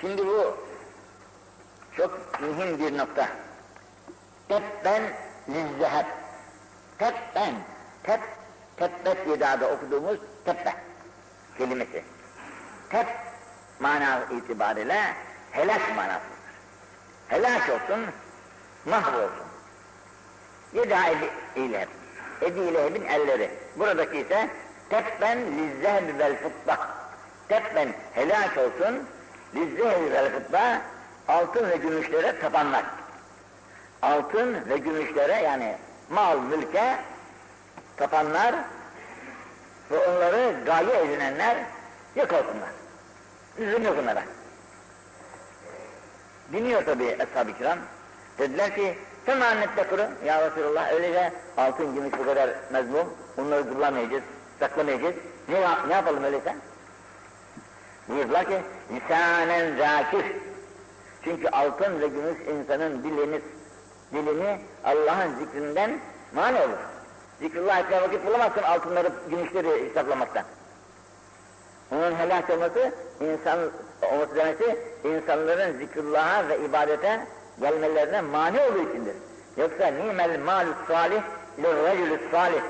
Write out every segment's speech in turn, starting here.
Şimdi bu çok mühim bir nokta. Tebben lizzeheb. Tebben. Teb, tebbet yedada okuduğumuz tebbe kelimesi. Teb mana itibariyle helak manasıdır. Helak olsun, mahvolsun. Yeda ileheb. Ebi ilehebin elleri. Buradaki ise tebben lizzeheb vel fıtbah. Tebben helak olsun, lizzeheb vel fıtbah altın ve gümüşlere tapanlar. Altın ve gümüşlere yani mal, mülke tapanlar ve onları gaye edinenler yok olsunlar. Üzüm yok onlara. Dinliyor tabi Eshab-ı Kiram. Dediler ki, sen annette kuru ya Resulallah öylece altın gümüş bu kadar mezmum, onları kullanmayacağız, saklamayacağız. Ne, ne yapalım öyleyse? Buyurdular ki, lisanen zakir. Çünkü altın ve gümüş insanın dilini, dilini Allah'ın zikrinden mani olur. Zikrullah etmeye vakit bulamazsın altınları, gümüşleri hesaplamaktan. Onun helak olması, insan olması demesi, insanların zikrullah'a ve ibadete gelmelerine mani olduğu içindir. Yoksa nimel malü salih, lirracülü salih.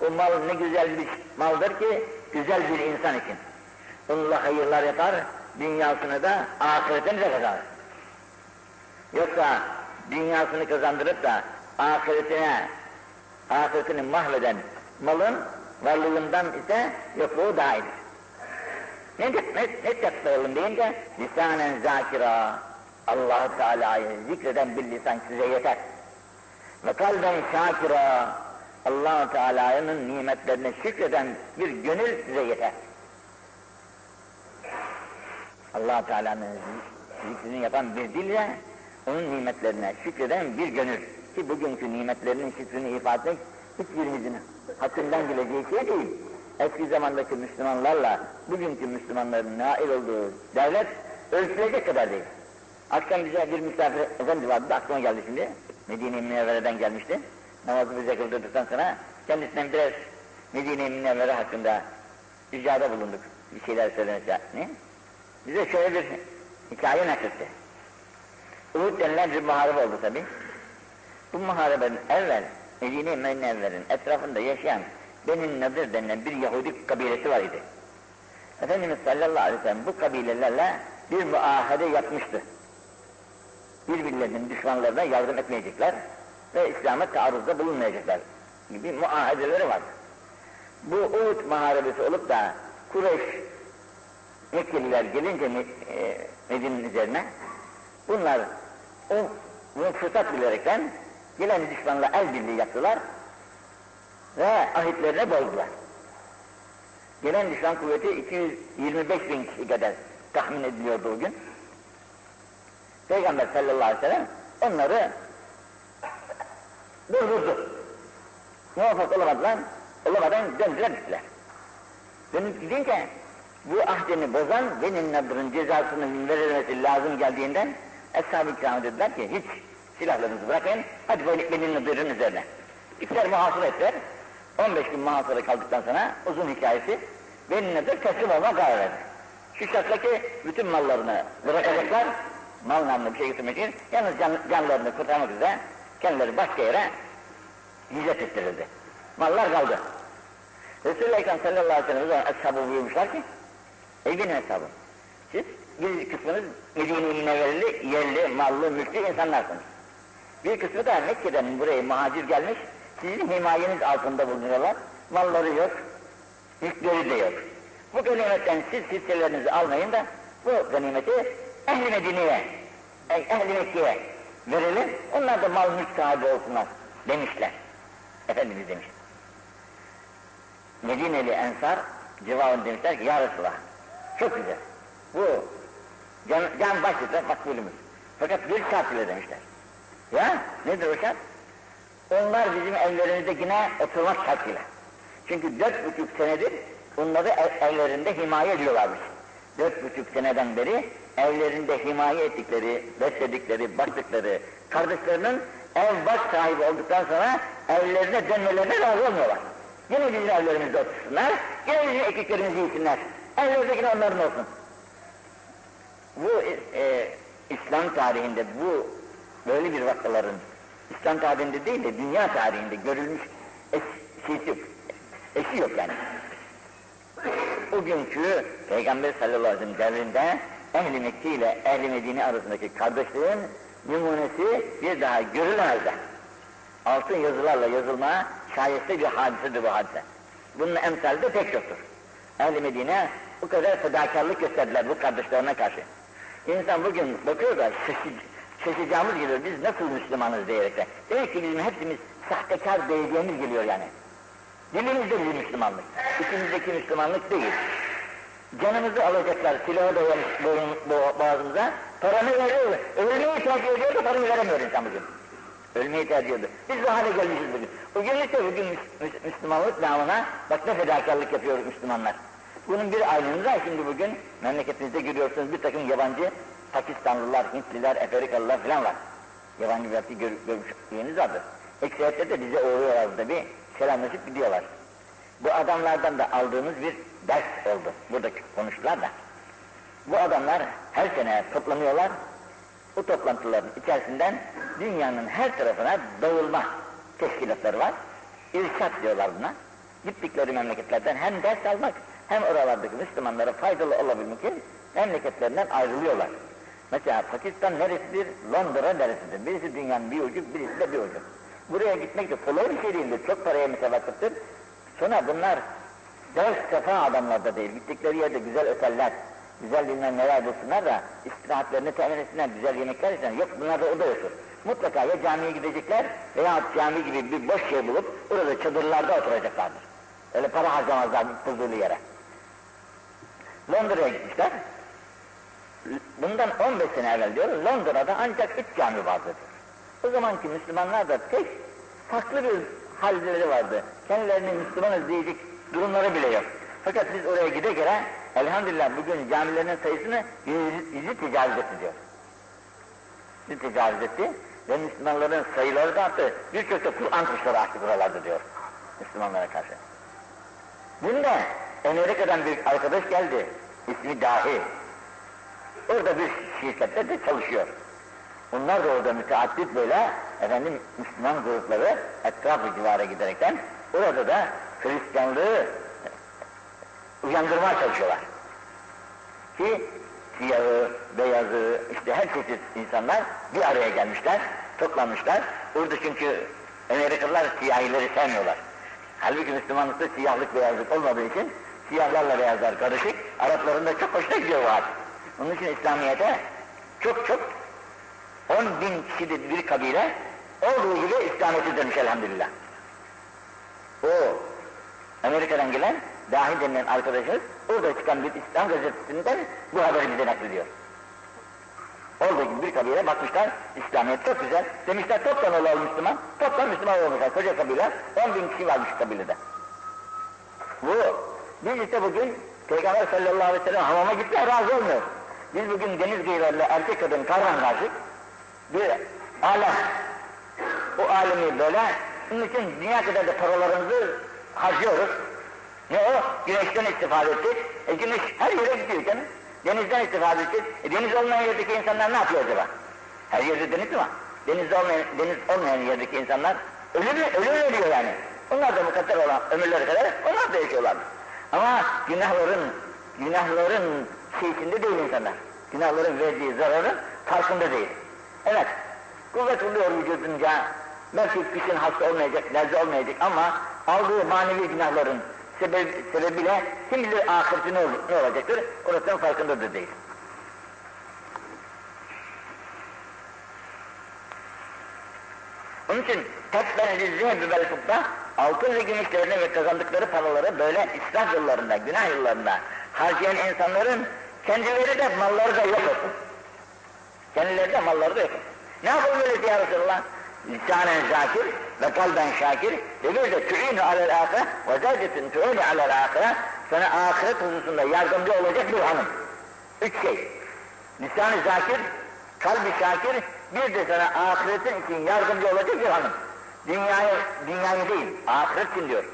Bu mal ne güzel bir maldır ki, güzel bir insan için. Onunla hayırlar yapar, dünyasını da ahiretini de kazanır. Yoksa dünyasını kazandırıp da ahiretine, ahiretini mahveden malın varlığından ise yokluğu daha iyidir. Ne, ne, ne taklayalım deyince lisanen zakira allah Teala'yı zikreden bir lisan size yeter. Ve kalben şakira allah Teala'nın nimetlerine şükreden bir gönül size yeter. Allah Teala'nın zikrini yapan bir dille onun nimetlerine şükreden bir gönül. Ki bugünkü nimetlerinin şükrünü ifade etmek hiçbirimizin hakkından geleceği şey değil. Eski zamandaki Müslümanlarla bugünkü Müslümanların nail olduğu devlet ölçülecek kadar değil. Akşam bize bir misafir efendi vardı, aklıma geldi şimdi. Medine-i Münevvere'den gelmişti. Namazı bize kıldırdıktan sonra kendisinden biraz Medine-i Münevvere hakkında ricada bulunduk. Bir şeyler söylemesi. Ne? Bize şöyle bir hikaye nakletti. Uhud denilen bir muharebe oldu tabi. Bu muharebenin evvel Medine-i Münevvere'nin etrafında yaşayan Benin Nadir denilen bir Yahudi kabilesi var idi. Efendimiz sallallahu aleyhi ve sellem bu kabilelerle bir muahede yapmıştı. Birbirlerinin düşmanlarına yardım etmeyecekler ve İslam'a taarruzda bulunmayacaklar gibi muahedeleri vardı. Bu Uhud muharebesi olup da Kureyş Mekkeliler gelince e, Medine'nin üzerine bunlar o bunu fırsat bilerekten gelen düşmanla el birliği yaptılar ve ahitlerine bozdular. Gelen düşman kuvveti 225 bin kişi kadar tahmin ediliyordu o gün. Peygamber sallallahu aleyhi ve sellem onları durdurdu. Muvaffak olamadılar, olamadan döndüler gittiler. Dönüp gidince bu ahdini bozan benim nadırın cezasının verilmesi lazım geldiğinden Eshab-ı kiram dediler ki hiç silahlarınızı bırakın, hadi benim nadırın üzerine. İkler muhasır ettiler, 15 gün muhasara kaldıktan sonra uzun hikayesi benim nedir teslim olma karar verdi. Şu şartla bütün mallarını bırakacaklar, mal namlı bir şey getirmek için, yalnız can, canlarını kurtarmak üzere kendileri başka yere hicret ettirildi. Mallar kaldı. Resul-i Ekrem sallallahu aleyhi ve sellem ashabı buyurmuşlar ki, ey benim hesabım, siz bir kısmınız Medine-i yerli, mallı, mülklü insanlarsınız. Bir kısmı da Mekke'den buraya muhacir gelmiş, sizin himayeniz altında bulunuyorlar, malları yok, mülkleri de yok. Bu ganimetten siz hisselerinizi almayın da bu ganimeti ehli Medine'ye, ehli Mekke'ye verelim, onlar da mal mülk sahibi olsunlar demişler. Efendimiz demiş. Medineli Ensar cevabını demişler ki ya Resulallah çok güzel. Bu can, can başlıkta makbulümüz. Fakat bir şart ile demişler. Ya nedir o şart? Onlar bizim evlerimizde yine oturmak şartıyla. Çünkü dört buçuk senedir onları ev, evlerinde himaye ediyorlarmış. Dört buçuk seneden beri evlerinde himaye ettikleri, besledikleri, baktıkları kardeşlerinin ev baş sahibi olduktan sonra evlerine dönmelerine razı olmuyorlar. Yine bizim evlerimizde otursunlar, yine bizim ekiklerimizi yesinler. Evlerdeki onların olsun. Bu İslam tarihinde bu böyle bir vakaların İslam tarihinde değil de dünya tarihinde görülmüş eş, şeysi yok. Eşi yok yani. Bugünkü Peygamber sallallahu aleyhi ve sellem devrinde Ehl-i Mekke ile Ehl-i Medine arasındaki kardeşliğin numunesi bir daha görülemezdi. Altın yazılarla yazılmaya şayeste bir hadisedir bu hadise. Bunun emsali de pek çoktur. Ehl-i Medine bu kadar fedakarlık gösterdiler bu kardeşlerine karşı. İnsan bugün bakıyor da şaşır, şaşacağımız geliyor, biz nasıl Müslümanız diyerekten. Demek ki bizim hepsimiz sahtekar diyeceğimiz geliyor yani. Dilimizde bir Müslümanlık, içimizdeki Müslümanlık değil. Canımızı alacaklar, silahı dayamış boğazımıza, paranı veriyor, ölmeyi tercih ediyor da paranı veremiyor insan bugün. Ölmeyi tercih ediyor. Biz bu hale gelmişiz bugün. Bugün işte bugün Müslümanlık namına bak ne fedakarlık yapıyor Müslümanlar. Bunun bir ayrımı da şimdi bugün memleketimizde görüyorsunuz bir takım yabancı Pakistanlılar, Hintliler, Afrikalılar falan var. Yabancı belki gör, görmüşlüğünüz vardır. Ekseriyetle de bize uğruyorlar bir selamlaşıp gidiyorlar. Bu adamlardan da aldığımız bir ders oldu. Buradaki konuştular da. Bu adamlar her sene toplanıyorlar. Bu toplantıların içerisinden dünyanın her tarafına dağılma teşkilatları var. İrşat diyorlar buna. Gittikleri memleketlerden hem ders almak hem oralardaki Müslümanlara faydalı olabilmek için memleketlerinden ayrılıyorlar. Mesela Pakistan neresidir, Londra neresidir? Birisi dünyanın bir ucu, birisi de bir ucu. Buraya gitmek de kolay bir şey değildir, çok paraya mütevakkıftır. Sonra bunlar ders sefa adamlar da değil, gittikleri yerde güzel oteller, güzel bilmem neler bulsunlar da istirahatlerini temin etsinler, güzel yemekler yesinler. Yok bunlar da o da yoktur. Mutlaka ya camiye gidecekler veya cami gibi bir boş yer bulup orada çadırlarda oturacaklardır. Öyle para harcamazlar huzurlu yere. Londra'ya gitmişler. Bundan 15 sene evvel diyoruz, Londra'da ancak üç cami vardı. O zamanki Müslümanlar da tek farklı bir halleri vardı. Kendilerini Müslümanız diyecek durumları bile yok. Fakat biz oraya gide gele elhamdülillah bugün camilerin sayısını yüzü, yüzü tecavüz etti diyor. Yüzü tecavüz etti ve Müslümanların sayıları da arttı. Birçok da Kur'an kursları açtı buralarda diyor Müslümanlara karşı. Bunda Amerika'dan bir arkadaş geldi. İsmi Dahi. Orada bir şirkette de çalışıyor. Onlar da orada müteaddit böyle efendim Müslüman grupları etrafı civara giderekten orada da Hristiyanlığı uyandırmaya çalışıyorlar. Ki siyahı, beyazı, işte her çeşit insanlar bir araya gelmişler, toplanmışlar. Orada çünkü Amerikalılar siyahileri sevmiyorlar. Halbuki Müslümanlıkta siyahlık beyazlık olmadığı için siyahlarla beyazlar karışık, Arapların da çok hoşuna gidiyor bu hadis. Onun için İslamiyet'e çok çok 10 bin kişilik bir kabile olduğu gibi İslamiyet'e dönmüş elhamdülillah. O Amerika'dan gelen dahi denilen arkadaşımız orada çıkan bir İslam gazetesinden bu haberi bize naklediyor. Gibi bir kabile bakmışlar, İslamiyet çok güzel. Demişler toptan olalım Müslüman, toptan Müslüman olmuşlar. Koca kabile, 10 bin kişi varmış kabilede. Bu, biz işte bugün Peygamber sallallahu aleyhi ve sellem hamama gittiler razı olmuyor. Biz bugün deniz kıyılarıyla erkek kadın karvan karşık bir alem. O alemi böyle, bunun için dünya kadar da paralarımızı harcıyoruz. Ne o? Güneşten istifade ettik. E güneş her yere gidiyor canım. Denizden istifade ettik. E deniz olmayan yerdeki insanlar ne yapıyor acaba? Her yerde deniz var. Deniz olmayan, deniz olmayan yerdeki insanlar ölür, ölür ölüyor yani. Onlar da mukadder olan ömürleri kadar onlar da yaşıyorlar. Ama günahların, günahların şeysinde değil insanlar. Günahların verdiği zararın farkında değil. Evet, kuvvet oluyor vücudunca, belki kışın hasta olmayacak, nezle olmayacak ama aldığı manevi günahların sebep, sebebiyle kim bilir ahireti ne, ne olacaktır, orasının farkında da değil. Onun için tekben lizzehbi vel altın ve gümüşlerini ve kazandıkları paraları böyle israf yıllarında, günah yıllarında harcayan insanların kendileri de malları da yok olsun. Kendileri de malları da yok olsun. Ne yapalım öyle ya Resulallah? Lisanen zakir ve kalben şakir bir de tü'inu alel ahire ve zevcetin tü'inu alel ahire sana ahiret hususunda yardımcı olacak bir hanım. Üç şey. Lisan-ı zakir, kalbi şakir, bir de sana ahiretin için yardımcı olacak bir hanım. Dünyayı, dünyayı değil, ahiret için diyor.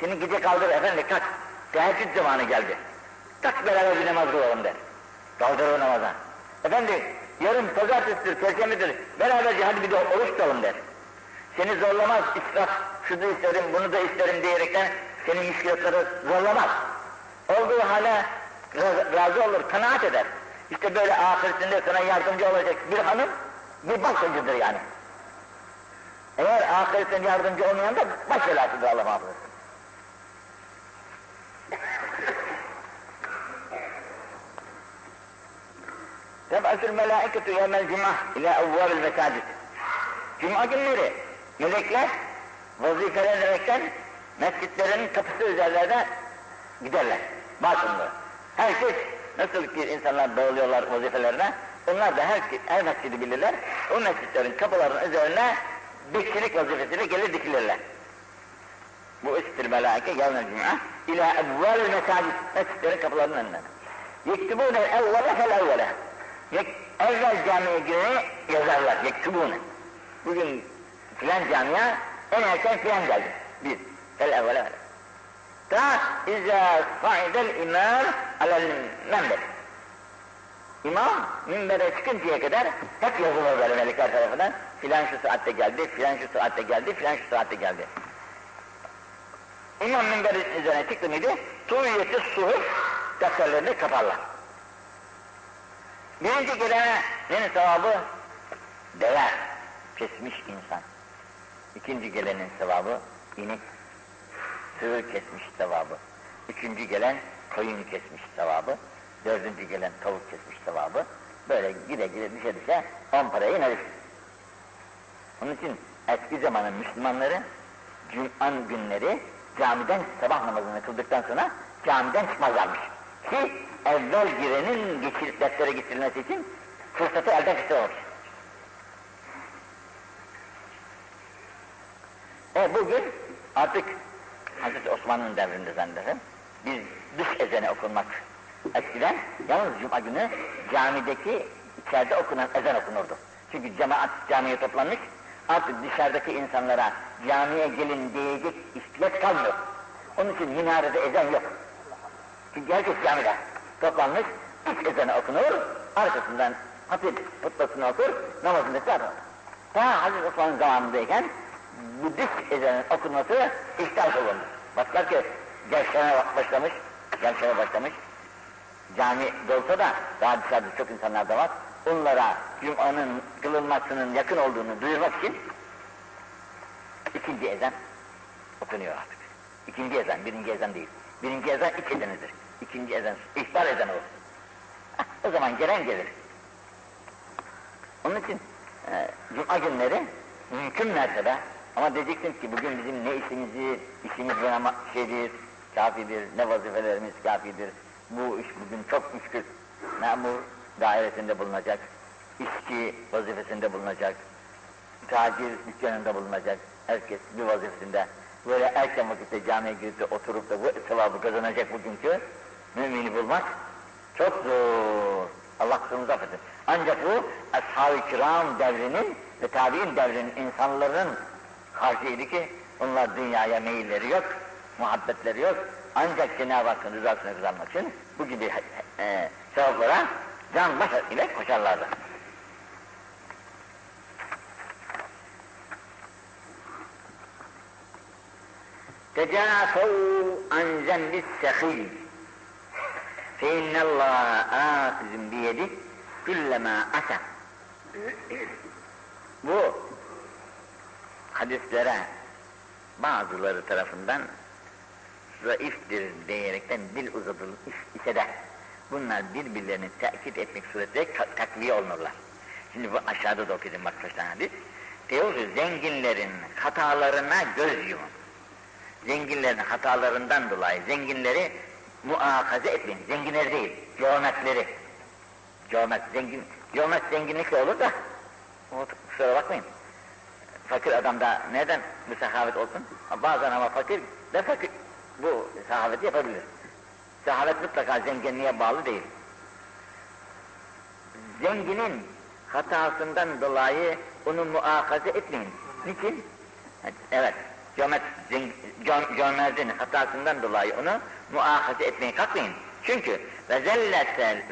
Seni gece kaldır efendi kalk, teheccüd zamanı geldi. Tak beraber bir namaz kılalım der. Kaldır o namaza. Efendi, yarın pazartesidir, perşembedir, beraberce hadi bir de oruç tutalım der. Seni zorlamaz, israf, şunu isterim, bunu da isterim diyerekten senin müşkilatları zorlamaz. Olduğu hale razı olur, kanaat eder. İşte böyle ahiretinde sana yardımcı olacak bir hanım, bir başkacıdır yani. Eğer ahiretten yardımcı olmayan da baş belasıdır Allah muhafaza. Teb'atül melâiketu yevmel cumah ila evvâbil mesacid. Cuma günleri melekler vazifelenerekten mescitlerin kapısı üzerlerine giderler. Bakımlı. Herkes nasıl ki insanlar dağılıyorlar vazifelerine, onlar da her, her mescidi bilirler. O mescitlerin kapılarının üzerine bekçilik vazifesiyle gelir dikilirler. Bu üstür melaike yevmel cuma ila evvel mesacid mescitlerin kapılarının önüne. Yektubune evvele fel evvele. Evvel camiye göre yazarlar, yektubune. Bugün filan camiye en erken filan geldi. Bir, fel evvele. Ta izâ sa'idel imam alel member. İmam minbere çıkıncaya kadar hep yazılır böyle melekler tarafından. Filan şu saatte geldi, filan şu saatte geldi, filan şu saatte geldi. İmam minberin üzerine çıktı mıydı? Tuğyeti suhuf defterlerini kaparlar. Birinci gelenin sevabı deve, kesmiş insan. İkinci gelenin sevabı inek, sığır kesmiş sevabı. Üçüncü gelen koyun kesmiş sevabı. Dördüncü gelen tavuk kesmiş sevabı. Böyle gide gide düşe düşe on parayı ineriz. Onun için eski zamanın Müslümanları Cum'an günleri camiden sabah namazını kıldıktan sonra camiden çıkmazlarmış. Ki evvel girenin geçirip deftere getirilmesi için fırsatı elden kaçırmamış. E bugün artık Hazreti Osman'ın devrinde zannederim biz dış ezene okunmak eskiden yalnız cuma günü camideki içeride okunan ezan okunurdu. Çünkü cemaat camiye toplanmış artık dışarıdaki insanlara camiye gelin diyecek ihtiyaç kalmıyor. Onun için minarede ezan yok. Çünkü herkes camide toplanmış, ilk ezanı okunur, arkasından hatip hutbasını okur, namazını tutar. Ta Hazreti Osman'ın zamanındayken bu dış ezanın okunması ihtiyaç olundu. Baklar ki gençlere başlamış, gençlere başlamış, cami dolsa da daha dışarıda çok insanlar da var, onlara Cuma'nın kılınmasının yakın olduğunu duyurmak için ikinci ezan okunuyor artık. İkinci ezan, birinci ezan değil. Birinci ezan iç ezanıdır. İkinci ezan, ihbar ezanı o. O zaman gelen gelir. Onun için e, Cuma günleri mümkün mertebe ama diyeceksiniz ki bugün bizim ne işimizi, işimiz buna şeydir, kafidir, ne vazifelerimiz kafidir. Bu iş bugün çok müşkül. Memur dairesinde bulunacak, işçi vazifesinde bulunacak, tacir dükkanında bulunacak, herkes bir vazifesinde böyle erken vakitte camiye girip de oturup da bu sevabı kazanacak bugünkü mümini bulmak çok zor. Allah kusurumuzu affetsin. Ancak bu ashab-ı kiram devrinin ve tabi'in devrinin insanların harcıydı ki onlar dünyaya meyilleri yok, muhabbetleri yok. Ancak Cenab-ı Hakk'ın rızasını kazanmak için bu gibi e, sevaplara can baş ile koşarlardı. تجافوا عن ذنب السخي فإن الله آخذ بيده كلما أتى Bu hadislere bazıları tarafından zayıftır diyerekten dil uzatılmış ise de bunlar birbirlerini tekit etmek suretiyle takviye olunurlar. Şimdi bu aşağıda da okudum bak kaç hadis. Diyor ki zenginlerin hatalarına göz yumun. Zenginlerin hatalarından dolayı zenginleri muakaze etmeyin. Zenginleri değil, cömertleri. Cömert, zengin, cömert zenginlikle olur da o, kusura bakmayın. Fakir adamda neden bu sahavet olsun? Bazen ama fakir de fakir bu sahaveti yapabilir. Sahavet mutlaka zenginliğe bağlı değil. Zenginin hatasından dolayı onu muakaze etmeyin. Niçin? Evet, cömert, cömertin hatasından dolayı onu muakaze etmeye kalkmayın. Çünkü Ve zellete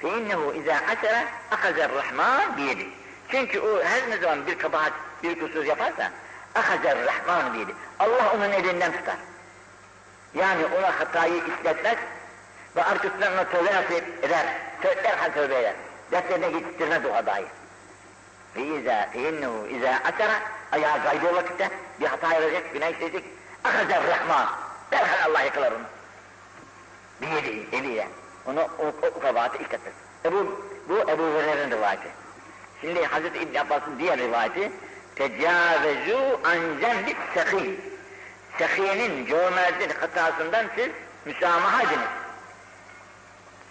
fe innehu izâ asera akazer rahman biyedi. Çünkü o her ne zaman bir kabahat, bir kusur yaparsa akazer rahman biyedi. Allah onun elinden tutar. Yani ona hatayı işletmez ve arkasından ona tövbe nasip eder. Tövbe derhal tövbe eder. Derslerine getirtmez o hatayı. Ve izâ fe innehu izâ asera ayağa kaydığı vakitte bir hata yapacak, günah işleyecek. Akazer rahman. Derhal Allah yakalar onu. Biyedi, eliyle. Onu o, o kabahati işletmez. Ebu, bu Ebu Hureyre'nin rivayeti. Şimdi Hazreti İbn Abbas'ın diğer rivayeti Tecavüzü an zembit sekî. Sekiyenin, cömertin hatasından siz müsamaha ediniz.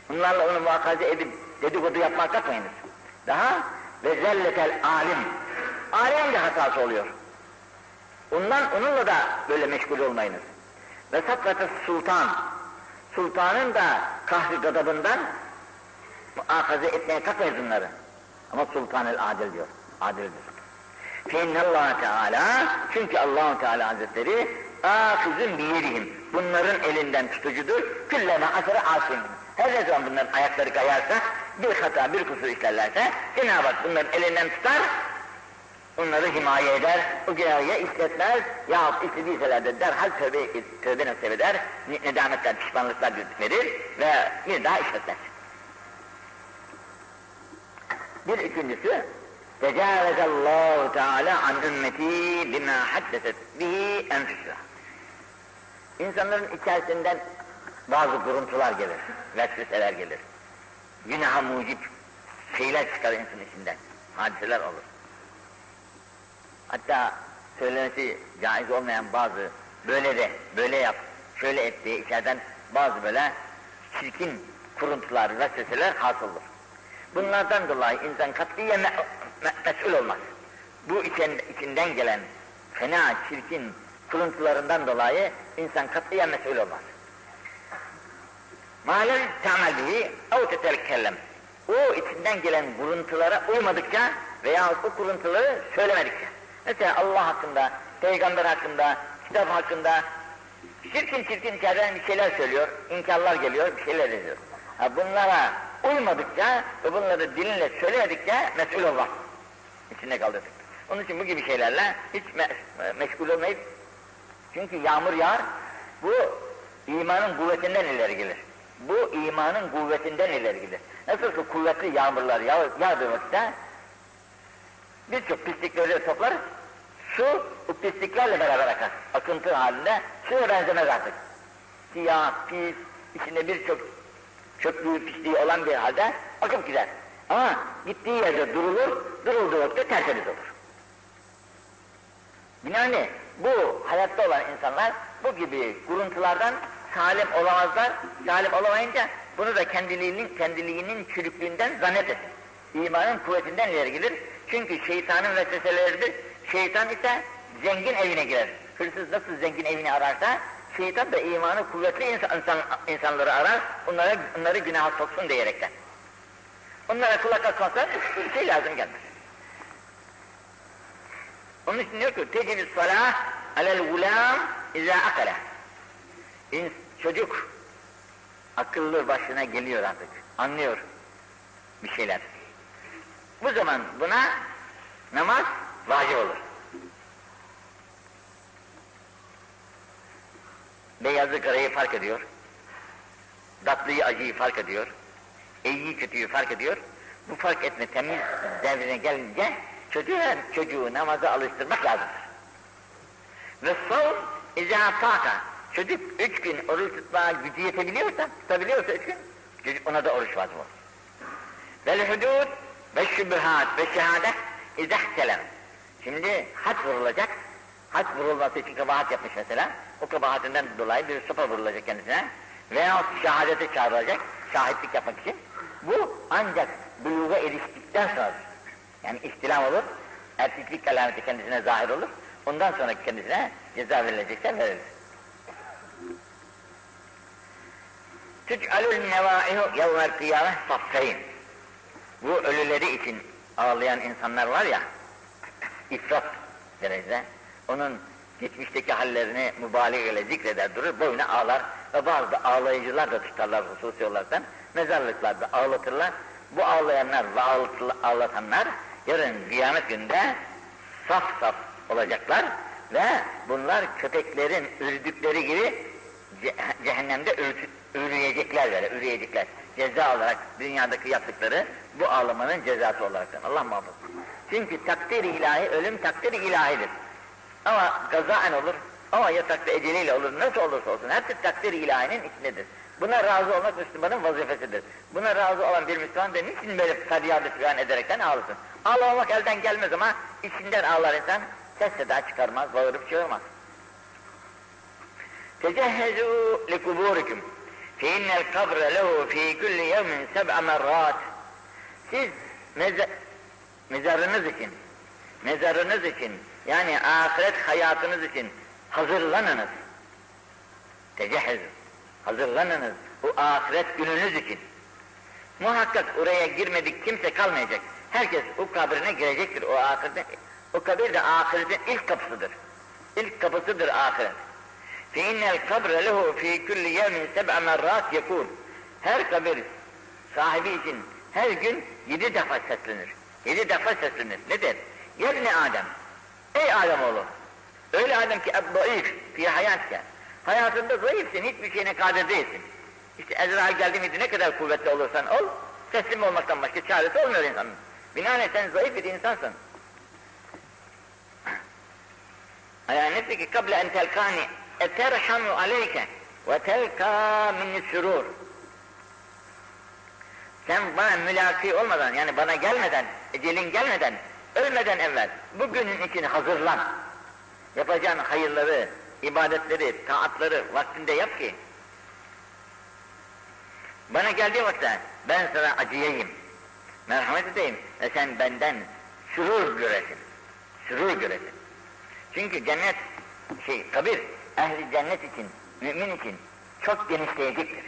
Bunlarla onu muhakaze edip dedikodu yapmak yapmayınız. Daha ve zelletel alim. Alim de hatası oluyor. Ondan, onunla da böyle meşgul olmayınız. Ve saklatı sultan. Sultanın da kahri gadabından muhakaze etmeye kalkmayız bunları. Ama sultan-ı adil diyor. Adildir. Allah Teala çünkü allah Teala Hazretleri âkızın biyerihim. Bunların elinden tutucudur. Külleme asırı asim. Her zaman bunların ayakları kayarsa, bir hata, bir kusur işlerlerse Cenab-ı Hak bunların elinden tutar, onları himaye eder, o günahı işletmez, yahut istediyseler de derhal tövbe, tövbe nasip eder, nedametler, pişmanlıklar verir ve bir daha işletmez. Bir ikincisi, Tecavüzallahu Teala an ümmeti bima haddeset bihi enfüsüha. İnsanların içerisinden bazı kuruntular gelir, vesveseler gelir. Günaha mucip şeyler çıkar insan içinden, hadiseler olur. Hatta söylemesi caiz olmayan bazı böyle de, böyle yap, şöyle et diye içeriden bazı böyle çirkin kuruntular, vesveseler hasıldır. Bunlardan dolayı insan katliye me me mesul olmaz. Bu için, içinden gelen fena, çirkin kuruntularından dolayı insan katliye mesul olmaz. Mâlel ta'mel bihi ev. O içinden gelen kuruntulara uymadıkça veya o kuruntuları söylemedikçe. Mesela Allah hakkında, peygamber hakkında, kitap hakkında çirkin çirkin içeriden bir şeyler söylüyor, inkarlar geliyor, bir şeyler ediyor. Ha bunlara uymadıkça ve bunları dilinle söylemedikçe mesul olmaz. İçinde kaldırdık. Onun için bu gibi şeylerle hiç me meşgul olmayıp çünkü yağmur yağar, bu imanın kuvvetinden ileri gelir. Bu imanın kuvvetinden ileri gelir. Nasıl ki kuvvetli yağmurlar yağ yağdığı vakitte birçok pislikleri toplar, su bu pisliklerle beraber akar. Akıntı halinde suya benzemez artık. Siyah, pis, içinde birçok çöplüğü, pisliği olan bir halde akıp gider. Ama gittiği yerde durulur, durulduğu vakitte tertemiz olur. Binaenli bu hayatta olan insanlar bu gibi kuruntulardan salim olamazlar. Salim olamayınca bunu da kendiliğinin, kendiliğinin çürüklüğünden zannet et. İmanın kuvvetinden ileri gelir. Çünkü şeytanın vesveseleridir. Şeytan ise zengin evine girer. Hırsız nasıl zengin evini ararsa şeytan da imanı kuvvetli insan, insan, insanları arar, onlara, onları günaha soksun diyerekten. Onlara kulak asmazsa bir şey lazım gelmez. Onun için diyor ki, tecib salah alel gulam izâ akale. Çocuk akıllı başına geliyor artık, anlıyor bir şeyler. Bu zaman buna namaz vacip olur. Beyazı karayı fark ediyor. Tatlıyı acıyı fark ediyor. İyiyi kötüyü fark ediyor. Bu fark etme temiz devrine gelince çocuğu, çocuğu namaza alıştırmak lazımdır. Ve son izâ fâka. Çocuk üç gün oruç tutmaya gücü yetebiliyorsa, tutabiliyorsa üç gün, çocuk ona da oruç vacip olur. Vel hudud ve şübühat ve şehadet izahtelem. Şimdi had vurulacak, had vurulması için kabahat yapmış mesela, o kabahatinden dolayı bir sopa vurulacak kendisine veya şehadete çağrılacak, şahitlik yapmak için. Bu ancak buluğa eriştikten sonra, yani ihtilam olur, erkeklik alameti kendisine zahir olur, ondan sonra kendisine ceza verilecekse verilir. Tüc'alül nevâihu yevmel kıyâmeh saffeyn. Bu ölüleri için ağlayan insanlar var ya, ifrat derecede, onun geçmişteki hallerini mübalağa ile zikreder durur, boyuna ağlar ve bazı ağlayıcılar da tutarlar hususi olarak mezarlıklarda ağlatırlar. Bu ağlayanlar ve ağlatanlar yarın kıyamet günde saf saf olacaklar ve bunlar köpeklerin ürdükleri gibi cehennemde ürüyecekler böyle, ürüyecekler. Ceza olarak dünyadaki yaptıkları bu ağlamanın cezası olarak. Allah muhafaza. Çünkü takdir ilahi, ölüm takdir ilahidir. Ama kazaen olur, ama yatakta eceliyle olur, nasıl olursa olsun. Hepsi takdir ilahinin içindedir. Buna razı olmak Müslümanın vazifesidir. Buna razı olan bir Müslüman da niçin böyle feryadı figan ederekten ağlasın? Ağlamak elden gelmez ama içinden ağlar insan, ses seda çıkarmaz, bağırıp çığırmaz. Tecehhezu likuburikum fe innel kabre lehu fi kulli yevmin seb'a merrat. Siz mezarınız için, mezarınız için yani ahiret hayatınız için hazırlanınız. Tecehhezu. Hazırlanınız bu ahiret gününüz için. Muhakkak oraya girmedik kimse kalmayacak. Herkes o kabrine girecektir o ahirete. O kabir de ahiretin ilk kapısıdır. İlk kapısıdır ahiret. فَاِنَّ الْقَبْرَ لَهُ ف۪ي كُلِّ يَوْمٍ سَبْعَ مَرَّاتٍ يَكُونَ Her kabir sahibi için her gün yedi defa seslenir. Yedi defa seslenir. Ne der? Yebne Adem. Ey Adem oğlu. Öyle Adem ki ebbaif fi hayatka. Hayatında zayıfsın, hiçbir şeyine kadir değilsin. İşte Ezrail geldi miydi ne kadar kuvvetli olursan ol, teslim olmaktan başka çaresi olmuyor insanın. Binaenaleyh sen zayıf bir insansın. Ala nefsiki kable en telkani eterhamu aleyke ve telka minni sürur. Sen bana mülaki olmadan yani bana gelmeden, ecelin gelmeden, ölmeden evvel bugünün için hazırlan. Yapacağın hayırları, ibadetleri, taatları vaktinde yap ki bana geldiği vakitte ben sana acıyayım, merhamet edeyim ve sen benden sürur göresin, sürur göresin. Çünkü cennet, şey, kabir, ehli cennet için, mümin için çok genişleyecektir.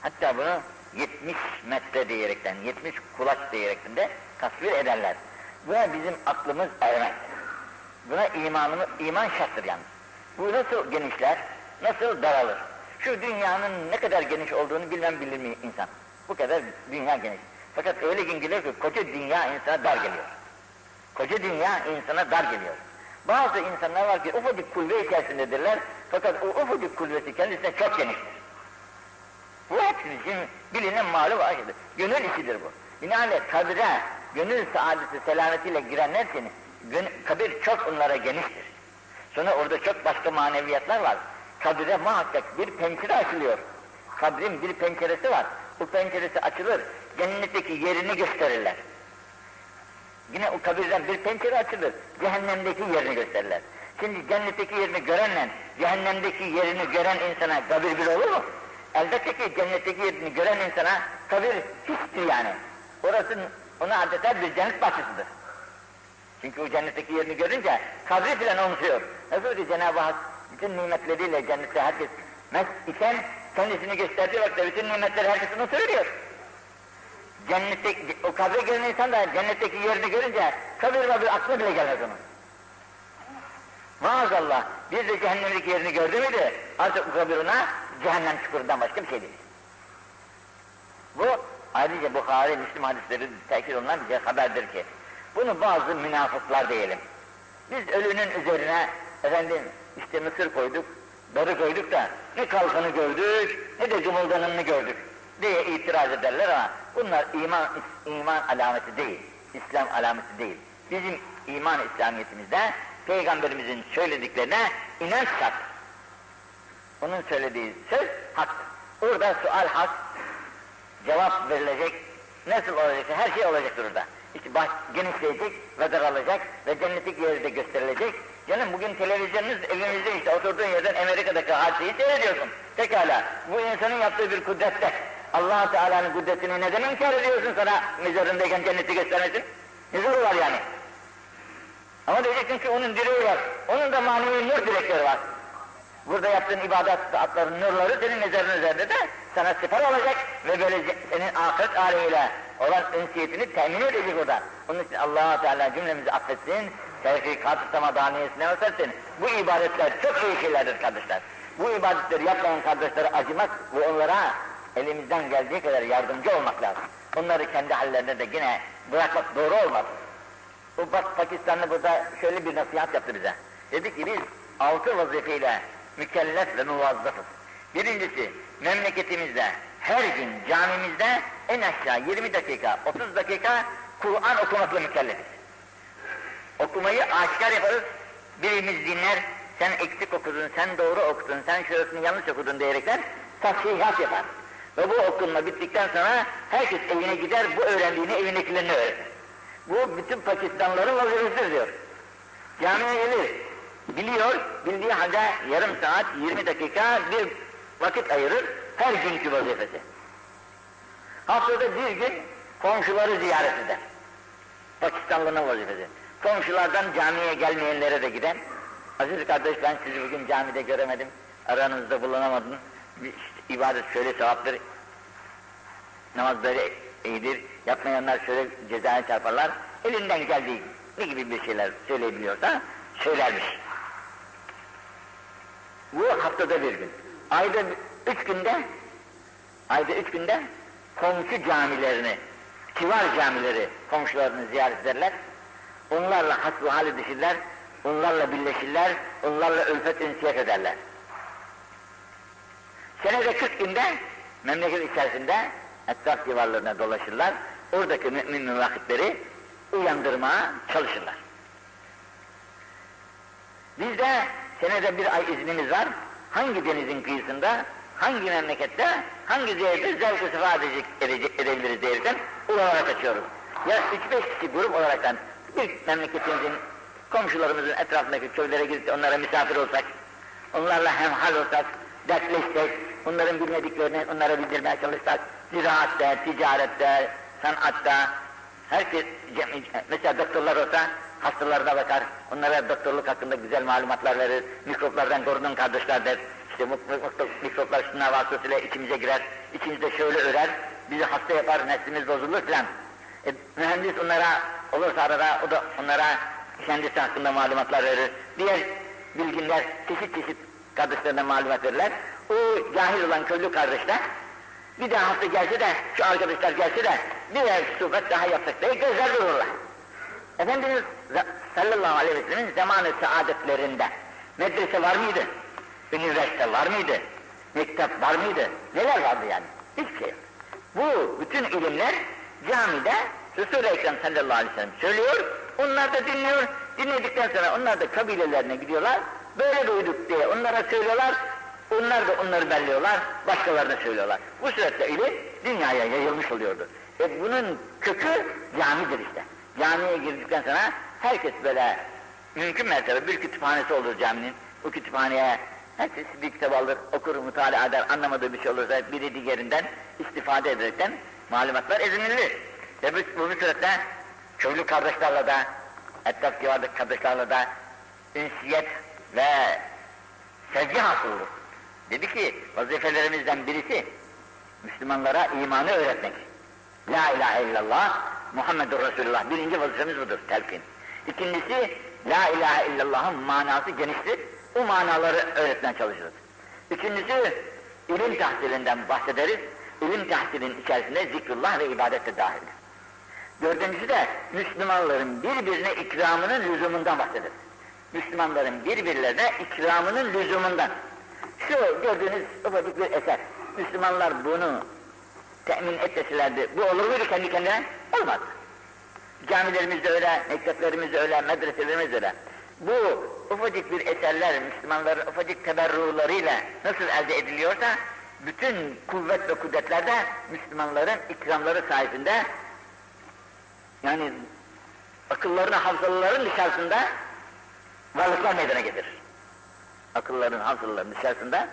Hatta bunu 70 metre diyerekten, 70 kulaç diyerekten de tasvir ederler. Buna bizim aklımız ermez. Buna imanımız, iman şarttır yalnız. Bu nasıl genişler, nasıl daralır? Şu dünyanın ne kadar geniş olduğunu bilmem bilir mi insan? Bu kadar dünya geniş. Fakat öyle gün geliyor ki koca dünya insana dar geliyor. Koca dünya insana dar geliyor. Bazı insanlar var ki ufacık kulübe içerisindedirler fakat o ufacık kulübesi kendisine çok geniştir. Bu hepimizin bilinen malum aşıdır. Gönül işidir bu. Binaenaleyh kabre, gönül saadeti selametiyle girenler için kabir çok onlara geniştir. Sonra orada çok başka maneviyatlar var. Kabire muhakkak bir pencere açılıyor. Kabrin bir penceresi var. Bu penceresi açılır. Cennetteki yerini gösterirler. Yine o kabirden bir pencere açılır. Cehennemdeki yerini gösterirler. Şimdi cennetteki yerini görenle cehennemdeki yerini gören insana kabir bir olur mu? Elbette ki cennetteki yerini gören insana kabir hiçtir yani. Orası ona adeta bir cennet bahçesidir. Çünkü o cennetteki yerini görünce kabri filan unutuyor. Nasıl ki Cenab-ı Hak bütün nimetleriyle cennette herkes mest iken kendisini gösterdiği vakitte bütün nimetleri herkes unutuyor. Cennette, o kabre giren insan da cennetteki yerini görünce kabir kabir aklına bile gelmez onun. Maazallah bir de cehennemdeki yerini gördü müydü artık o kabir ona cehennem çukurundan başka bir şey değil. Bu ayrıca Bukhari, Müslüm hadisleri tekir olunan bize haberdir ki bunu bazı münafıklar diyelim. Biz ölünün üzerine efendim işte mısır koyduk, darı koyduk da ne kalkanı gördük ne de cumuldanını gördük diye itiraz ederler ama bunlar iman iman alameti değil, İslam alameti değil. Bizim iman İslamiyetimizde Peygamberimizin söylediklerine inanç şart. Onun söylediği söz hak. Orada sual hak, cevap verilecek, nasıl olacaksa her şey olacaktır orada. İşte baş genişleyecek ve daralacak ve cennetlik yeri de gösterilecek. Canım bugün televizyonunuz evimizde işte oturduğun yerden Amerika'daki hadiseyi seyrediyorsun. Pekala bu insanın yaptığı bir kudrette. allah Teala'nın kudretini neden inkar ediyorsun sana mezarındayken cenneti göstermesin? Ne zoru var yani? Ama diyeceksin ki onun direği var. Onun da manevi nur direkleri var. Burada yaptığın ibadet saatlerinin nurları senin mezarın üzerinde de sana siper olacak ve böylece senin ahiret alemiyle olan ünsiyetini temin edecek o da. Onun için allah Teala cümlemizi affetsin, tevfikat-ı samadaniyesine versin. Bu ibadetler çok iyi şeylerdir kardeşler. Bu ibadetleri yapmayan kardeşlere acımak ve onlara elimizden geldiği kadar yardımcı olmak lazım. Onları kendi hallerine de yine bırakmak doğru olmaz. Bu bak Pakistanlı burada şöyle bir nasihat yaptı bize. Dedi ki biz altı vazifeyle mükellef ve muvazzafız. Birincisi memleketimizde her gün camimizde en aşağı 20 dakika 30 dakika Kur'an okumakla mükellefiz. Okumayı aşikar yaparız. Birimiz dinler, sen eksik okudun, sen doğru okudun, sen şurasını yanlış okudun diyerekler tasfihat yapar. Ve bu okunma bittikten sonra herkes evine gider, bu öğrendiğini evindekilerine öğretir. Bu bütün Pakistanlıların vazifesidir diyor. Camiye gelir, biliyor, bildiği halde yarım saat, 20 dakika bir vakit ayırır, her günkü vazifesi. Haftada bir gün komşuları ziyaret eder. Pakistanlı'nın vazifesi. Komşulardan camiye gelmeyenlere de gider. Aziz kardeş ben sizi bugün camide göremedim, aranızda bulunamadım. İşte, ibadet şöyle sevaptır, namaz böyle iyidir, yapmayanlar şöyle cezaya çarparlar. Elinden geldiği ne gibi bir şeyler söyleyebiliyorsa söylermiş. Bu haftada bir gün. Ayda üç günde, ayda üç günde komşu camilerini, civar camileri komşularını ziyaret ederler. Onlarla hasbu hali düşürler, onlarla birleşirler, onlarla ülfet ünsiyet ederler. Senede 40 günde memleket içerisinde etraf civarlarına dolaşırlar, oradaki mümin müvahhidleri uyandırmaya çalışırlar. Bizde senede bir ay iznimiz var, hangi denizin kıyısında, hangi memlekette, hangi zevkte zevk-ı edecek, edecek, edebiliriz diyerekten oralara kaçıyoruz. Ya üç beş kişi grup olaraktan bir memleketimizin, komşularımızın etrafındaki köylere gidip onlara misafir olsak, onlarla hemhal olsak, dertleşsek, onların bilmediklerini onlara bildirmeye çalışsak, ziraatte, ticarette, sanatta, herkes, mesela doktorlar olsa hastalarına bakar, onlara doktorluk hakkında güzel malumatlar verir, mikroplardan korunun kardeşler der, işte mikroplar şunlar vasıtasıyla içimize girer, içimizde şöyle örer, bizi hasta yapar, neslimiz bozulur filan. E, mühendis onlara olursa arada, o da onlara kendisi hakkında malumatlar verir. Diğer bilginler çeşit çeşit kardeşlerine malumat verirler. O cahil olan köylü kardeşler bir daha hafta gelse de, şu arkadaşlar gelse de birer sohbet daha yapsak diye gözler dururlar. Efendimiz sallallahu aleyhi ve sellem'in zamanı saadetlerinde medrese var mıydı? Üniversite var mıydı? Mektep var mıydı? Neler vardı yani? Hiçbir şey. Bu bütün ilimler camide Resul-i Ekrem sallallahu aleyhi ve sellem söylüyor, onlar da dinliyor, dinledikten sonra onlar da kabilelerine gidiyorlar, böyle duyduk diye onlara söylüyorlar, onlar da onları belliyorlar, başkalarına söylüyorlar. Bu surette ilim dünyaya yayılmış oluyordu. E bunun kökü camidir işte. Camiye girdikten sonra herkes böyle mümkün mertebe bir kütüphanesi olur caminin. O kütüphaneye herkes bir kitap alır, okur, mutala eder, anlamadığı bir şey olursa biri diğerinden istifade ederekten malumatlar edinilir. Ve bu, bu surette köylü kardeşlerle de, etraf civardaki kardeşlerle de ünsiyet ve sevgi hasıl olur. Dedi ki vazifelerimizden birisi Müslümanlara imanı öğretmek. La ilahe illallah Muhammedur Resulullah. Birinci vazifemiz budur telkin. İkincisi La ilahe illallah'ın manası geniştir. O manaları öğretmeye çalışırız. Üçüncüsü ilim tahsilinden bahsederiz. İlim tahsilinin içerisinde zikrullah ve ibadet de dahildir. Dördüncüsü de Müslümanların birbirine ikramının lüzumundan bahsederiz. Müslümanların birbirlerine ikramının lüzumundan. Şu gördüğünüz ufacık bir eser. Müslümanlar bunu temin etmeselerdi, bu olur muydu kendi kendine? Olmaz. Camilerimizde öyle, mekteplerimizde öyle, medreselerimiz öyle. Bu ufacık bir eserler Müslümanların ufacık teberrularıyla nasıl elde ediliyorsa, bütün kuvvet ve kudretler de Müslümanların ikramları sayesinde yani akıllarını, hafızalarının dışarısında varlıklar meydana getirir. Akılların, hafızaların dışarısında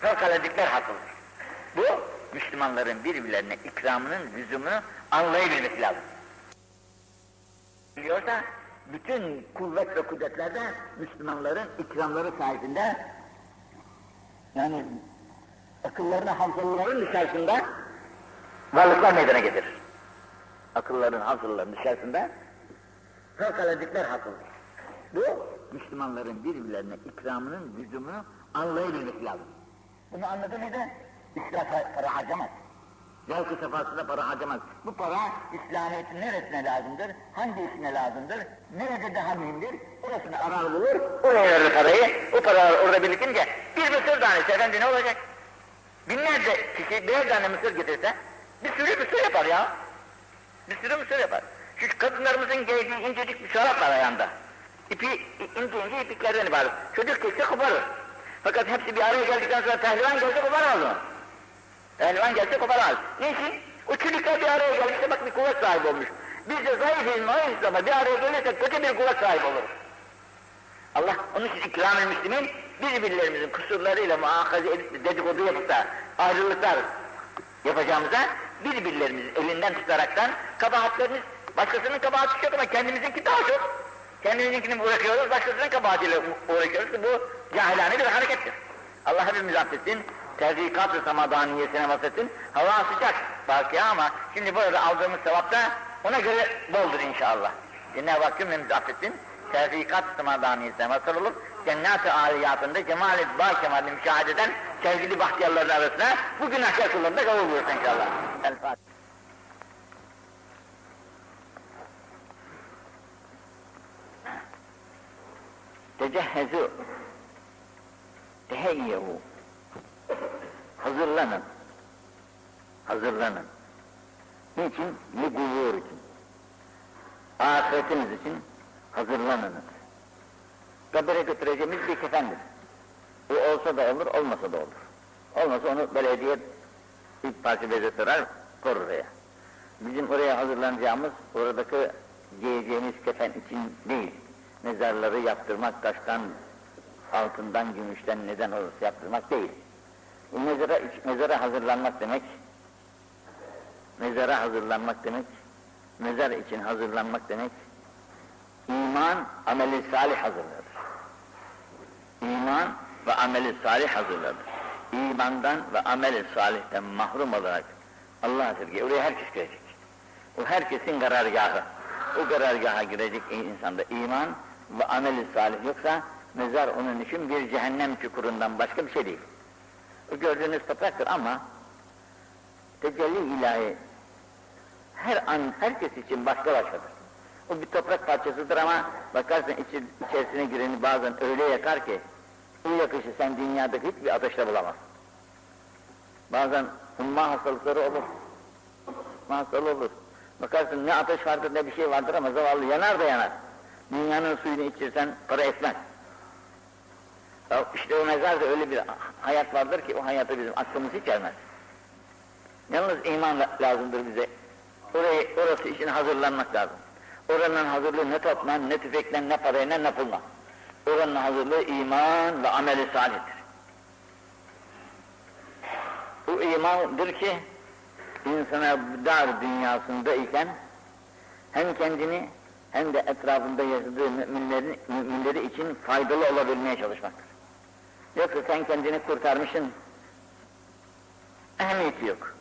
fevkaladikler hasıldır. Bu Müslümanların birbirlerine ikramının lüzumunu anlayabilmesi lazım. Biliyorsa bütün kuvvet ve kudretlerde Müslümanların ikramları sayesinde yani akıllarına hafızaların dışarısında varlıklar meydana getirir. Akılların hafızaların dışarısında fevkaladikler hasıldır. Bu Müslümanların birbirlerine ikramının lüzumunu anlayabilmesi lazım. Bunu anladı mıydı? İsrafa para harcamaz. Zevk-ı sefasında para harcamaz. Bu para İslamiyet'in neresine lazımdır? Hangi işine lazımdır? Nerede daha mühimdir? Orasını arar bulur, oraya verir parayı. O paralar orada birikince bir mısır tanesi efendi ne olacak? Binlerce kişi birer tane mısır getirse bir sürü mısır yapar ya. Bir sürü mısır yapar. Şu kadınlarımızın giydiği incecik bir çorap var ayağında. İpi, ince ince ipiklerden ibaret. Çocuk kesse koparır. Fakat hepsi bir araya geldikten sonra pehlivan gelse koparamaz mı? Pehlivan gelse koparamaz. Niçin? O çocuklar bir araya gelmişse bak bir kuvvet sahibi olmuş. Biz de zayıfız, mayıfız ama bir araya gelirsek kötü bir kuvvet sahibi oluruz. Allah onun için ikram-ı müslimin birbirlerimizin kusurlarıyla muakaze edip dedikodu yapıp da ayrılıklar yapacağımıza birbirlerimizin elinden tutaraktan kabahatlerimiz başkasının kabahati çok ama kendimizinki daha çok. Kendimizinkini bırakıyoruz, başkasının kabahatiyle uğraşıyoruz. Bu cahilane bir harekettir. Allah hepimizi affetsin, tevfikat-ı samadaniyesine vasfetsin. Hava sıcak, farkı ama şimdi burada aldığımız sevap da ona göre boldur inşallah. Cenab-ı Hak cümlemizi affetsin. Tevfikat-ı samadaniyesine vasıl olup cennet-i aliyatında cemal-i bağ kemalini müşahede eden sevgili bahtiyarların arasına bu günahkar kullarında kabul buyursun inşallah. El Fatiha. Tecehhezu teheyyehu hazırlanın hazırlanın niçin? Liguvur için ahiretiniz için hazırlanınız. Kabire götüreceğimiz bir kefendir. Bu olsa da olur olmasa da olur. Olmasa onu belediye ilk parça beze korur oraya. Bizim oraya hazırlanacağımız oradaki giyeceğimiz kefen için değil mezarları yaptırmak taştan, altından, gümüşten neden olursa yaptırmak değil. Mezara, mezara hazırlanmak demek, mezara hazırlanmak demek, mezar için hazırlanmak demek, iman, ameli salih hazırladır. İman ve ameli salih hazırladır. İmandan ve ameli salihten mahrum olarak Allah'a sevgi, oraya herkes girecek. O herkesin karargahı. O karargaha girecek insanda iman, ve ameli salih yoksa mezar onun için bir cehennem çukurundan başka bir şey değil. O gördüğünüz topraktır ama tecelli ilahi her an herkes için başka başkadır. O bir toprak parçasıdır ama bakarsın içi, içerisine gireni bazen öyle yakar ki bu yakışı sen dünyada hiçbir ateşle bulamazsın. Bazen humma hastalıkları olur. Humma olur. Bakarsın ne ateş vardır ne bir şey vardır ama zavallı yanar da yanar. Dünyanın suyunu içirsen para etmez. İşte o mezarda öyle bir hayat vardır ki o hayata bizim aklımız hiç ermez. Yalnız iman lazımdır bize. Orayı, orası için hazırlanmak lazım. Oranın hazırlığı ne topla, ne tüfekle, ne parayla, ne pulla. Oranın hazırlığı iman ve ameli salihtir. Bu imandır ki insana dar dünyasında iken hem kendini hem de etrafında yaşadığı müminlerin, müminleri için faydalı olabilmeye çalışmaktır. Yoksa sen kendini kurtarmışsın, ehemmiyeti yok.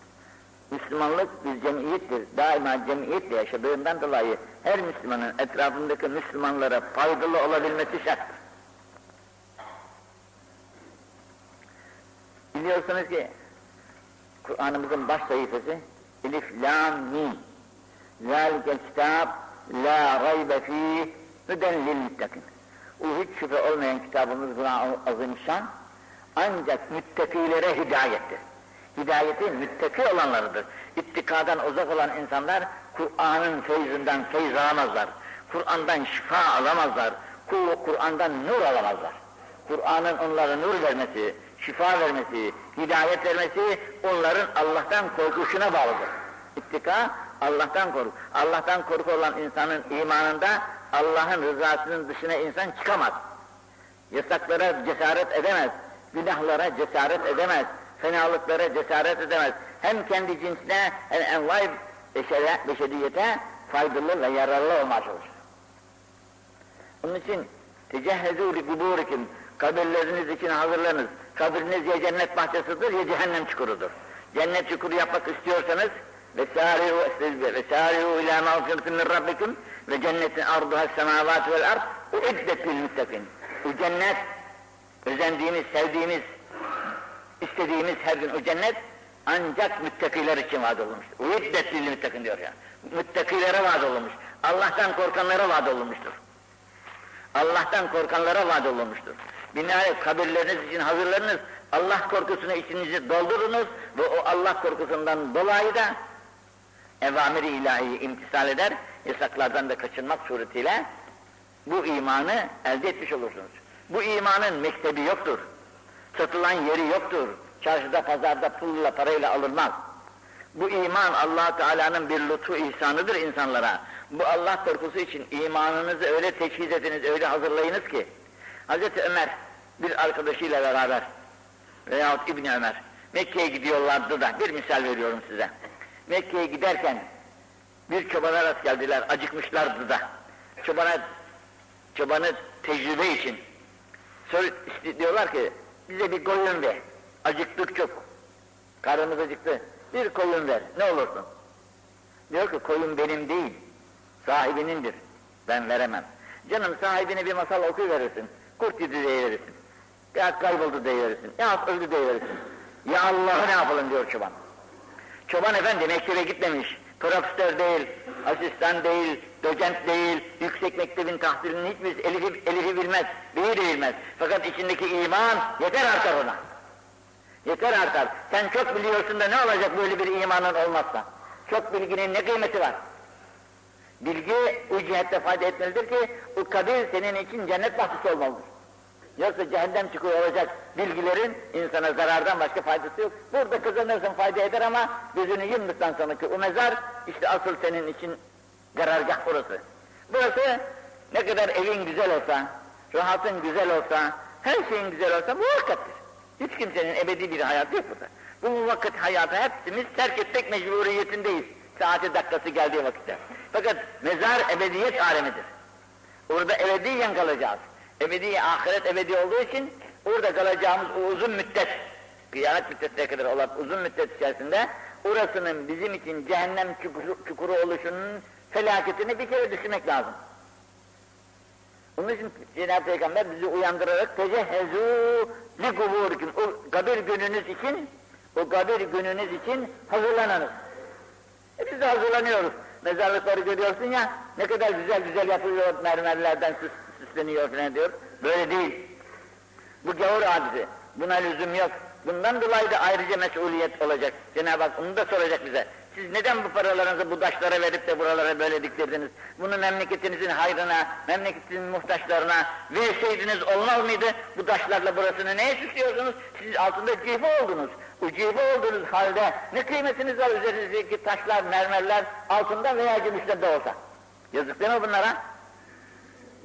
Müslümanlık bir cemiyettir. Daima cemiyetle yaşadığından dolayı her Müslümanın etrafındaki Müslümanlara faydalı olabilmesi şarttır. Biliyorsunuz ki Kur'an'ımızın baş sayfası Elif, Lam, Mim. Zâlike kitâb La raybe fî hüden lil muttakin. O hiç şüphe olmayan kitabımız Kur'an-ı Azimşan ancak müttakilere hidayettir. Hidayeti müttaki olanlarıdır. İttikadan uzak olan insanlar Kur'an'ın feyzinden feyz alamazlar. Kur'an'dan şifa alamazlar. Kur'an'dan nur alamazlar. Kur'an'ın onlara nur vermesi, şifa vermesi, hidayet vermesi onların Allah'tan korkuşuna bağlıdır. İttika Allah'tan korku. Allah'tan korku olan insanın imanında Allah'ın rızasının dışına insan çıkamaz. Yasaklara cesaret edemez. Günahlara cesaret edemez. Fenalıklara cesaret edemez. Hem kendi cinsine hem envai beşeriyete faydalı ve yararlı olmaya çalışır. Onun için tecehhezû li kuburikum kabirleriniz için hazırlanız. Kabiriniz ya cennet bahçesidir ya cehennem çukurudur. Cennet çukuru yapmak istiyorsanız Vesâri'u vesâri'u ilâ mağfirtin min rabbikum ve cennetin arduha semâvâti vel ard uiddet lil muttakin. Bu cennet özendiğimiz, sevdiğimiz istediğimiz her gün o cennet ancak müttakiler için vaat olunmuştur. Uiddet lil müttakin diyor ya. Müttakilere vaat olunmuş. Allah'tan korkanlara vaat olunmuştur. Allah'tan korkanlara vaat olunmuştur. Binaenaleyh kabirleriniz için hazırlanınız. Allah korkusunu içinizi doldurunuz ve o Allah korkusundan dolayı da evamiri ilahiyi imtisal eder, yasaklardan da kaçınmak suretiyle bu imanı elde etmiş olursunuz. Bu imanın mektebi yoktur. Satılan yeri yoktur. Çarşıda, pazarda pulla, parayla alınmaz. Bu iman allah Teala'nın bir lütfu ihsanıdır insanlara. Bu Allah korkusu için imanınızı öyle teçhiz ediniz, öyle hazırlayınız ki Hazreti Ömer bir arkadaşıyla beraber veyahut İbni Ömer Mekke'ye gidiyorlardı da bir misal veriyorum size. Mekke'ye giderken bir çobana rast geldiler, acıkmışlardı da. Çobana, çobanı tecrübe için diyorlar ki bize bir koyun ver. Acıktık çok. Karnımız acıktı. Bir koyun ver. Ne olursun? Diyor ki koyun benim değil. Sahibinindir. Ben veremem. Canım sahibine bir masal okuyuverirsin. Kurt yedi verirsin. Ya kayboldu verirsin. Ya öldü verirsin. Ya Allah'ı ne yapalım diyor çoban. Çoban efendi mektebe gitmemiş. Profesör değil, asistan değil, docent değil, yüksek mektebin tahsilinin hiçbir elifi, elifi bilmez, beyi de bilmez. Fakat içindeki iman yeter artar ona. Yeter artar. Sen çok biliyorsun da ne olacak böyle bir imanın olmazsa? Çok bilginin ne kıymeti var? Bilgi o cihette fayda etmelidir ki o kabir senin için cennet bahçesi olmalıdır. Yoksa cehennem çıkıyor olacak bilgilerin insana zarardan başka faydası yok. Burada kazanırsın fayda eder ama gözünü yumduktan sonraki o mezar işte asıl senin için karargah burası. Burası ne kadar evin güzel olsa, rahatın güzel olsa, her şeyin güzel olsa muhakkattir. Hiç kimsenin ebedi bir hayatı yok burada. Bu vakit hayatı hepsimiz terk etmek mecburiyetindeyiz. Saati dakikası geldiği vakitte. Fakat mezar ebediyet alemidir. Orada ebediyen kalacağız. Ebedi, ahiret ebedi olduğu için orada kalacağımız o uzun müddet, kıyamet müddetine kadar olan uzun müddet içerisinde orasının bizim için cehennem çukuru, çukuru oluşunun felaketini bir kere düşünmek lazım. Onun için Cenab-ı Peygamber bizi uyandırarak tecehhezu li kuburikum. O kabir gününüz için, o kabir gününüz için hazırlanınız. E biz de hazırlanıyoruz. Mezarlıkları görüyorsun ya, ne kadar güzel güzel yapılıyor mermerlerden süs, süsleniyor falan diyor. Böyle değil. Bu gavur hadisi. Buna lüzum yok. Bundan dolayı da ayrıca mesuliyet olacak. Cenab-ı Hak onu da soracak bize. Siz neden bu paralarınızı bu taşlara verip de buralara böyle diktirdiniz? Bunu memleketinizin hayrına, memleketinizin muhtaçlarına verseydiniz olmaz mıydı? Bu taşlarla burasını neye süslüyorsunuz? Siz altında cife oldunuz. O cife olduğunuz halde ne kıymetiniz var üzerinizdeki taşlar, mermerler altında veya gümüşte de olsa? Yazık değil mi bunlara?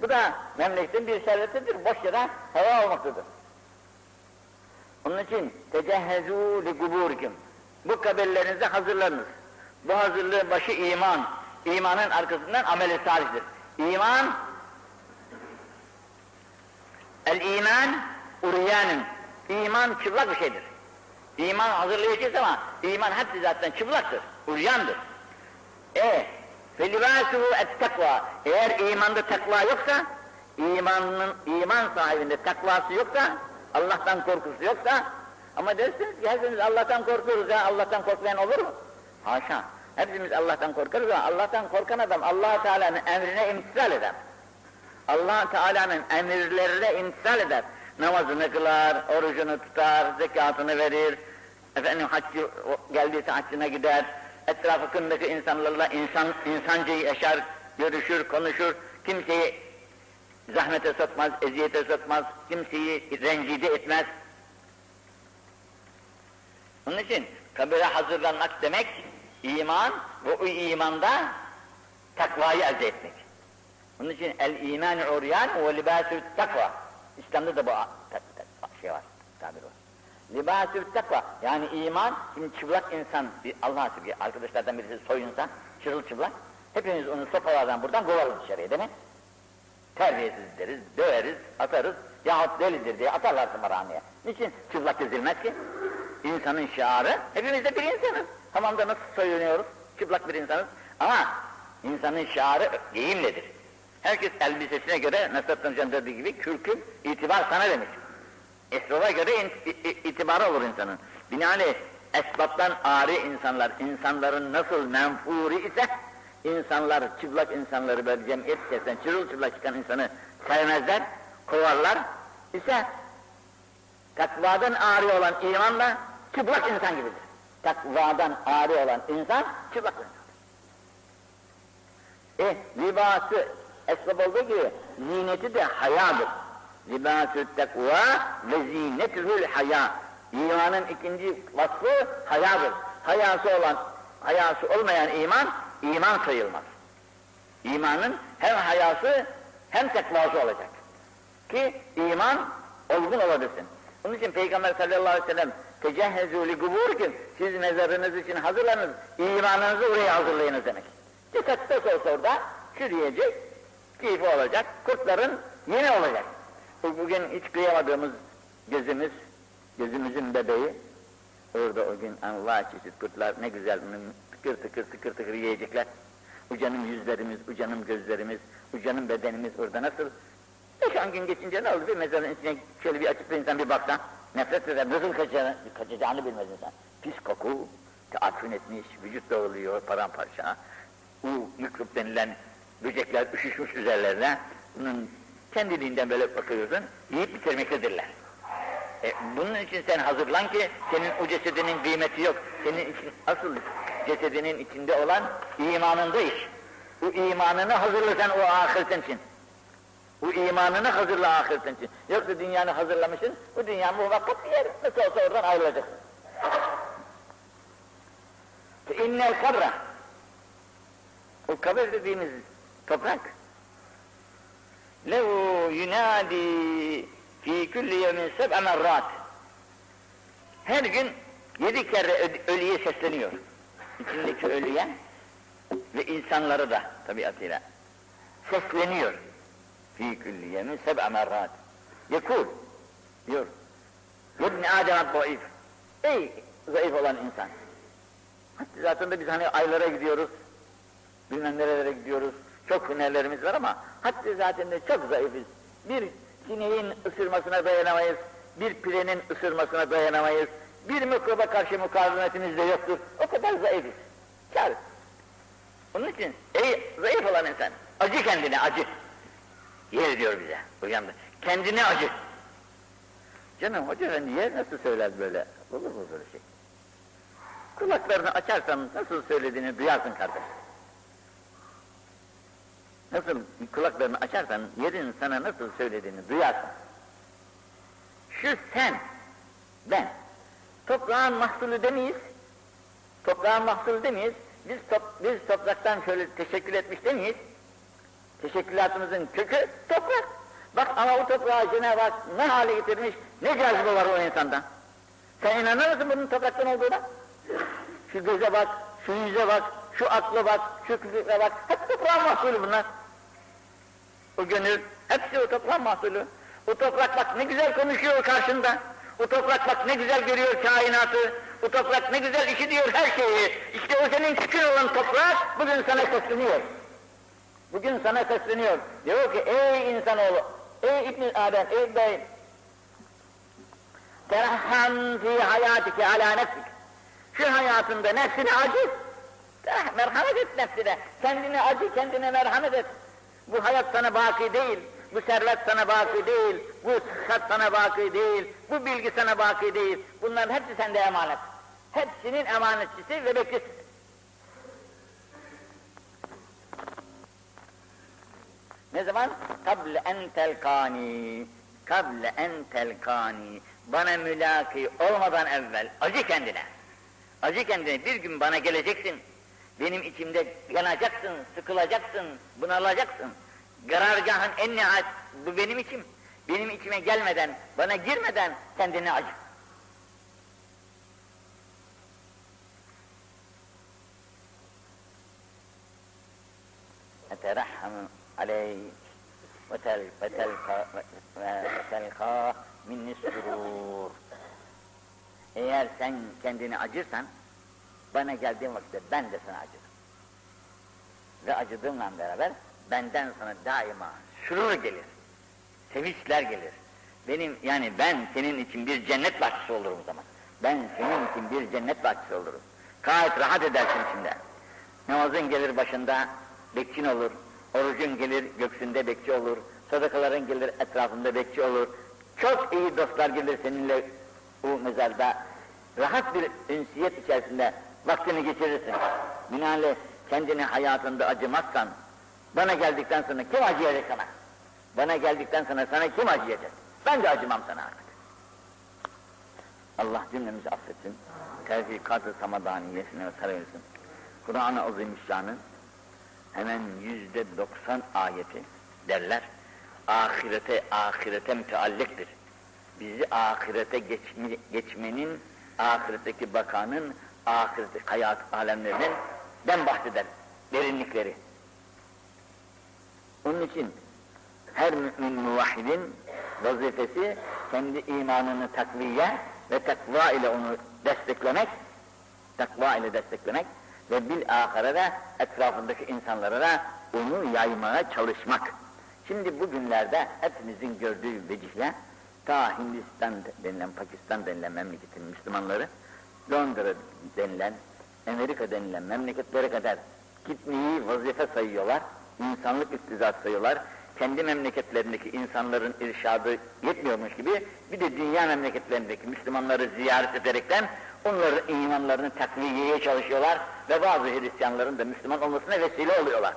Bu da memleketin bir servetidir, boş yere hava olmaktadır. Onun için tecehhezu li kuburikum. Bu kabirlerinize hazırlanınız. Bu hazırlığın başı iman. İmanın arkasından ameli salihdir. İman el iman uriyanın. İman çıplak bir şeydir. İman hazırlayacağız ama iman hepsi zaten çıplaktır, uryandır. E ve libâsuhu et takva. Eğer imanda takva yoksa, imanın iman sahibinde takvası yoksa, Allah'tan korkusu yoksa, ama dersiniz ki hepimiz Allah'tan korkuyoruz ya, Allah'tan korkmayan olur mu? Haşa. Hepimiz Allah'tan korkarız ama Allah'tan korkan adam allah Teala'nın emrine imtisal eder. allah Teala'nın emirlerine imtisal eder. Namazını kılar, orucunu tutar, zekatını verir, efendim haccı geldiyse haccına gider, etrafındaki insanlarla insan, insancayı yaşar, görüşür, konuşur, kimseyi zahmete sokmaz, eziyete sokmaz, kimseyi rencide etmez. Onun için kabire hazırlanmak demek, iman ve o imanda takvayı elde etmek. Onun için el iman uryan ve libasü takva. İslam'da da bu şey var, tabir var. Libasü takva, yani iman, şimdi çıplak insan, bir Allah bir arkadaşlardan birisi soyunsa, çırılçıplak, hepimiz onu sopalardan buradan kovarız dışarıya değil mi? Terbiyesiz deriz, döveriz, atarız, yahut delidir diye atarlar tımarhaneye. Niçin çıplak gezilmez ki? İnsanın şiarı, hepimiz de bir insanız. Tamam da nasıl soyunuyoruz? Çıplak bir insanız. Ama insanın şiarı giyimledir. Herkes elbisesine göre Nasrettin Hoca'nın dediği gibi kürküm itibar sana demiş. Esbaba göre itibarı olur insanın. Binaenaleyh esbaptan ari insanlar, insanların nasıl menfuri ise, insanlar, çıplak insanları böyle cemiyet içerisinden çırılçıplak çıkan insanı sevmezler, kovarlar. ise takvadan ari olan iman da çıplak insan gibidir. Takvadan ari olan insan çıplak. E, libası esbab olduğu gibi zineti de hayadır. Libâsü tekvâ ve zinetühül haya. İmanın ikinci vasfı hayadır. Hayası olan, hayası olmayan iman, iman sayılmaz. İmanın hem hayası hem tekvası olacak. Ki iman olgun olabilsin. Onun için Peygamber sallallahu aleyhi ve sellem tecehhezû li guburikum siz mezarınız için hazırlanın, imanınızı oraya hazırlayınız demek. Ceset de olsa orada çürüyecek, keyfi olacak, kurtların yeni olacak. Bugün hiç kıyamadığımız gözümüz, gözümüzün bebeği, orada o gün Allah çeşit kurtlar ne güzel tıkır tıkır tıkır tıkır yiyecekler. Ucanım yüzlerimiz, ucanım gözlerimiz, ucanım bedenimiz orada nasıl? Beş on gün geçince ne oldu? Bir mezarın içine şöyle bir açıp bir insan bir baksa, nefret eder, nasıl kaçacağını, kaçacağını bilmez insan. Pis koku, teatfün etmiş, vücut dağılıyor paramparça. U mikrop denilen böcekler üşüşmüş üzerlerine. Bunun kendiliğinden böyle bakıyorsun, yiyip bitirmektedirler. E, bunun için sen hazırlan ki senin o cesedinin kıymeti yok. Senin için asıl cesedinin içinde olan imanında iş. Bu imanını hazırlasan o ahiretin için. Bu imanını hazırla ahiretin için. Yoksa dünyanı hazırlamışsın, bu dünya muvakkat bir yer. Nasıl olsa oradan ayrılacaksın. İnnel kabra. O kabir dediğimiz toprak. Lehu yunadi fi kulli yevmin seb'a merrat. Her gün yedi kere ölüye sesleniyor. İçindeki ölüye ve insanları da tabiatıyla sesleniyor. Fi kulli yevmin seb'a merrat. Yekul diyor. Yebni Adem zayıf. Ey zayıf olan insan. Zaten de biz hani aylara gidiyoruz. Bilmem nerelere gidiyoruz. Çok hünerlerimiz var ama hatta zaten de çok zayıfız. Bir sineğin ısırmasına dayanamayız. Bir pirenin ısırmasına dayanamayız. Bir mikroba karşı mukavemetimiz de yoktur. O kadar zayıfız. Kâr. Onun için ey zayıf olan insan acı kendine acı. Yer diyor bize uyandı. Kendine acı. Canım hoca efendi yer nasıl söyler böyle? Olur mu böyle şey? Kulaklarını açarsan nasıl söylediğini duyarsın kardeş. Nasıl kulaklarını açarsan yerin sana nasıl söylediğini duyarsın. Şu sen, ben, toprağın mahsulü demeyiz, toprağın mahsulü demeyiz, biz, top, biz topraktan şöyle teşekkür etmiş demeyiz, teşekkülatımızın kökü toprak. Bak ama o toprağı Cenab-ı Hak ne hale getirmiş, ne cazibe var o insanda. Sen inanır mısın bunun topraktan olduğuna? Şu göze bak, şu yüze bak, şu akla bak, şu fikre bak, hep toprağın mahsulü bunlar. O gönül, hepsi o toprağın mahsulü. O toprak bak ne güzel konuşuyor karşında. O toprak bak ne güzel görüyor kainatı. O toprak ne güzel işitiyor her şeyi. İşte o senin küçük olan toprak bugün sana sesleniyor. Bugün sana sesleniyor. Diyor ki ey insanoğlu, ey İbn Adem, ey bey, terham fi hayatike ala nefsik. Şu hayatında nefsine acı. Merhamet et nefsine. Kendine acı, kendine merhamet et. Bu hayat sana baki değil. Bu servet sana baki değil. Bu sıhhat sana baki değil. Bu bilgi sana baki değil. Bunların hepsi sende emanet. Hepsinin emanetçisi ve bekçisi. Ne zaman? Kable en telkani. Kable en telkani. Bana mülaki olmadan evvel acı kendine. Acı kendine bir gün bana geleceksin. Benim içimde yanacaksın, sıkılacaksın, bunalacaksın. Karargahın en nihayet bu benim içim. Benim içime gelmeden, bana girmeden kendine acı. Eterahhamu aleyh ve telka minni surur. Eğer sen kendini acırsan, bana geldiğin vakitte ben de sana acıdım. Ve acıdığımla beraber benden sana daima sürur gelir, sevinçler gelir, Benim yani ben senin için bir cennet bahçesi olurum o zaman. Ben senin için bir cennet bahçesi olurum. Gayet rahat edersin içinde. Namazın gelir başında bekçin olur. Orucun gelir göksünde bekçi olur. Sadakaların gelir etrafında bekçi olur. Çok iyi dostlar gelir seninle bu mezarda. Rahat bir ünsiyet içerisinde vaktini geçirirsin. Binaenaleyh kendini hayatında acımazsan, bana geldikten sonra kim acıyacak sana? Bana geldikten sonra sana kim acıyacak? Ben de acımam sana artık. Allah cümlemizi affetsin. Tevfikat-ı samadaniyesine sarılsın. Kur'an-ı Azimüşşan'ın hemen yüzde doksan ayeti derler. Ahirete, ahirete mütealliktir. Bizi ahirete geçme, geçmenin, ahiretteki bakanın, ahiretteki hayat alemlerinin den bahseder. Derinlikleri. Onun için her mümin muvahhidin vazifesi kendi imanını takviye ve takva ile onu desteklemek, takva ile desteklemek ve bil ahirede etrafındaki insanlara da onu yaymaya çalışmak. Şimdi bugünlerde hepimizin gördüğü vecihle ta Hindistan denilen, Pakistan denilen memleketin Müslümanları Londra denilen, Amerika denilen memleketlere kadar gitmeyi vazife sayıyorlar, insanlık iktizat sayıyorlar. Kendi memleketlerindeki insanların irşadı yetmiyormuş gibi bir de dünya memleketlerindeki Müslümanları ziyaret ederekten onların imanlarını takviyeye çalışıyorlar ve bazı Hristiyanların da Müslüman olmasına vesile oluyorlar.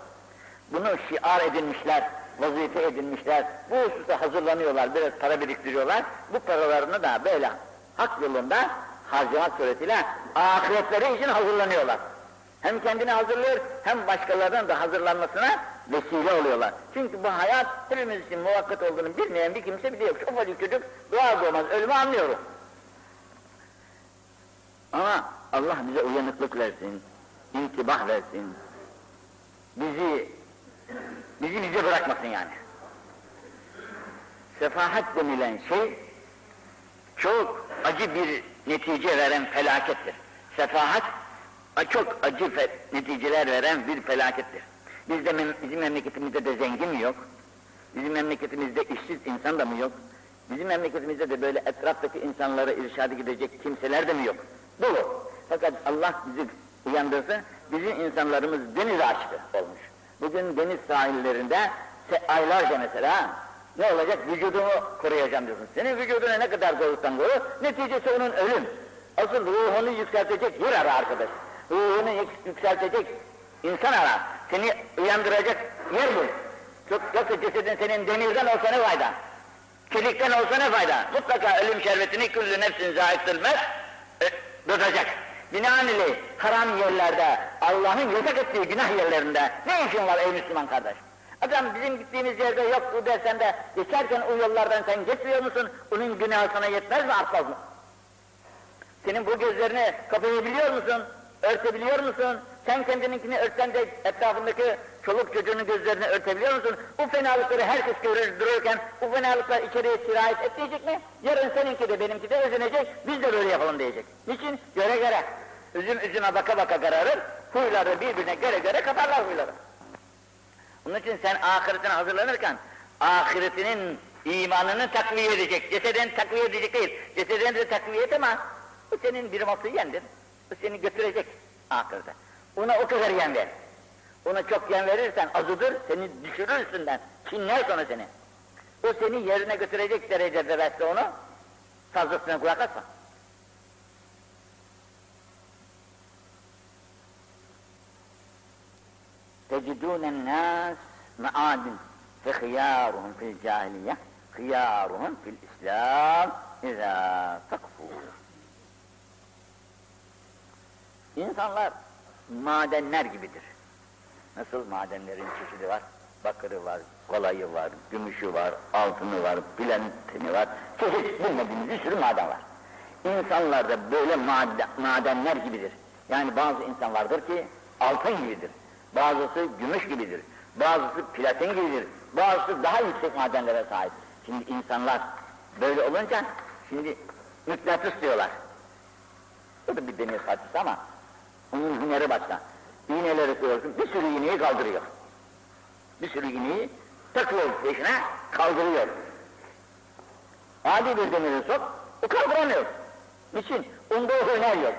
Bunu şiar edinmişler, vazife edinmişler, bu hususta hazırlanıyorlar, biraz para biriktiriyorlar. Bu paralarını da böyle hak yolunda harcamak suretiyle ahiretleri için hazırlanıyorlar. Hem kendini hazırlıyor, hem başkalarının da hazırlanmasına vesile oluyorlar. Çünkü bu hayat hepimiz için muvakkat olduğunu bilmeyen bir kimse bile yok. Ufacık çocuk doğar doğmaz ölümü anlıyorum. Ama Allah bize uyanıklık versin, intibah versin. Bizi, bizi bize bırakmasın yani. Sefahat denilen şey çok acı bir netice veren felakettir. Sefahat çok acı neticeler veren bir felakettir. Bizde mem bizim memleketimizde de zengin mi yok? Bizim memleketimizde işsiz insan da mı yok? Bizim memleketimizde de böyle etraftaki insanlara irşadı gidecek kimseler de mi yok? Dolu. Fakat Allah bizi uyandırsın, bizim insanlarımız deniz aşığı olmuş. Bugün deniz sahillerinde aylarca mesela ne olacak? Vücudumu koruyacağım diyorsun. Senin vücuduna ne kadar korursan koru, neticesi onun ölüm. Asıl ruhunu yükseltecek yer ara arkadaş. Ruhunu yükseltecek insan ara. Seni uyandıracak yer bul. Çok, yoksa cesedin senin demirden olsa ne fayda? Çelikten olsa ne fayda? Mutlaka ölüm şerbetini küllü nefsin zâhittilmez tutacak. Binaenaleyh haram yerlerde, Allah'ın yasak ettiği günah yerlerinde ne işin var ey Müslüman kardeş? Adam bizim gittiğimiz yerde yoktu dersen de geçerken o yollardan sen geçmiyor musun? Onun günahı sana yetmez mi artmaz mı? Senin bu gözlerini kapayabiliyor musun? Örtebiliyor musun? Sen kendininkini örtsen de etrafındaki çoluk çocuğunun gözlerini örtebiliyor musun? Bu fenalıkları herkes görür dururken bu fenalıklar içeriye sirayet etmeyecek mi? Yarın seninki de benimki de özenecek, biz de böyle yapalım diyecek. Niçin? Göre göre. Üzüm üzüme baka baka kararır, huyları birbirine göre göre katarlar huyları. Onun için sen ahiretine hazırlanırken, ahiretinin imanını takviye edecek, cesedini takviye edecek değil. Cesedini de takviye et ama bu senin bir masiyendir. Bu seni götürecek ahirete. Ona o kadar yem ver. Ona çok yem verirsen azıdır, seni düşürür üstünden. Çinler sonra seni. O seni yerine götürecek derecede besle onu. Fazlasına kulak asma. Tecidûnen nâs me'âdin fehiyâruhum fil cahiliye hiyâruhum fil islam izâ takfûr. İnsanlar madenler gibidir. Nasıl madenlerin çeşidi var? Bakırı var, kolayı var, gümüşü var, altını var, bilentini var. Çeşit bilmediğimiz bir sürü maden var. İnsanlar da böyle maden, madenler gibidir. Yani bazı insan vardır ki altın gibidir. Bazısı gümüş gibidir. Bazısı platin gibidir. Bazısı daha yüksek madenlere sahip. Şimdi insanlar böyle olunca şimdi mıknatıs diyorlar. O da bir demir parçası ama onun hüneri başka. İğneleri koyuyorsun, bir sürü iğneyi kaldırıyor. Bir sürü iğneyi takıyor peşine, kaldırıyor. Adi bir demiri sok, o kaldıramıyor. Niçin? Onda o hüner yok.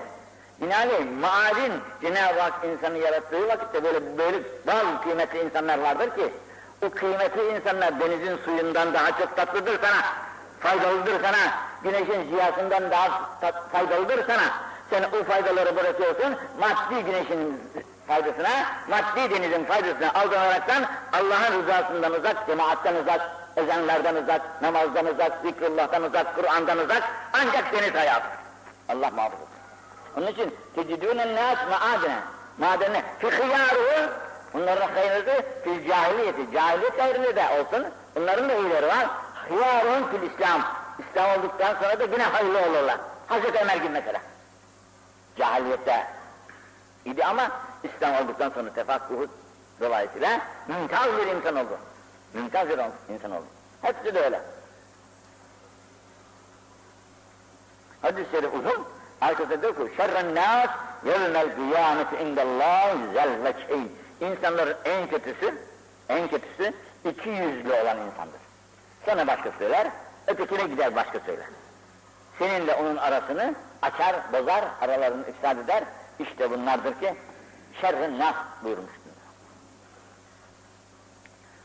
Binaenaleyh maadin Cenab-ı Hak insanı yarattığı vakitte böyle böyle bazı kıymetli insanlar vardır ki o kıymetli insanlar denizin suyundan daha çok tatlıdır sana, faydalıdır sana, güneşin ziyasından daha faydalıdır sana. Sen o faydaları bırakıyorsun, maddi güneşin faydasına, maddi denizin faydasına aldanaraktan Allah'ın rızasından uzak, cemaatten uzak, ezanlardan uzak, namazdan uzak, zikrullah'tan uzak, Kur'an'dan uzak, ancak deniz hayatı. Allah muhafaza Onun için tecidûnen nâs maadene, madene, fi hıyâruhu, bunların hayırlısı fil cahiliyeti, cahiliyet hayırlı da olsun, bunların da iyileri var. Hıyâruhun fil İslam, İslam olduktan sonra da yine hayırlı olurlar. Hazreti Ömer gibi mesela. Cahiliyette idi ama İslam olduktan sonra tefakkuhu dolayısıyla mümtaz bir insan oldu. Mümtaz bir insan oldu. Hepsi de öyle. Hadis-i şerif uzun. Arkasında diyor ki şerren nâs yevmel kıyameti indallâh zel veçhi. İnsanların en kötüsü, en kötüsü iki yüzlü olan insandır. Sana başka söyler, ötekine gider başka söyler. Seninle onun arasını açar, bozar, aralarını ifsad eder. İşte bunlardır ki şerrin nas buyurmuştur.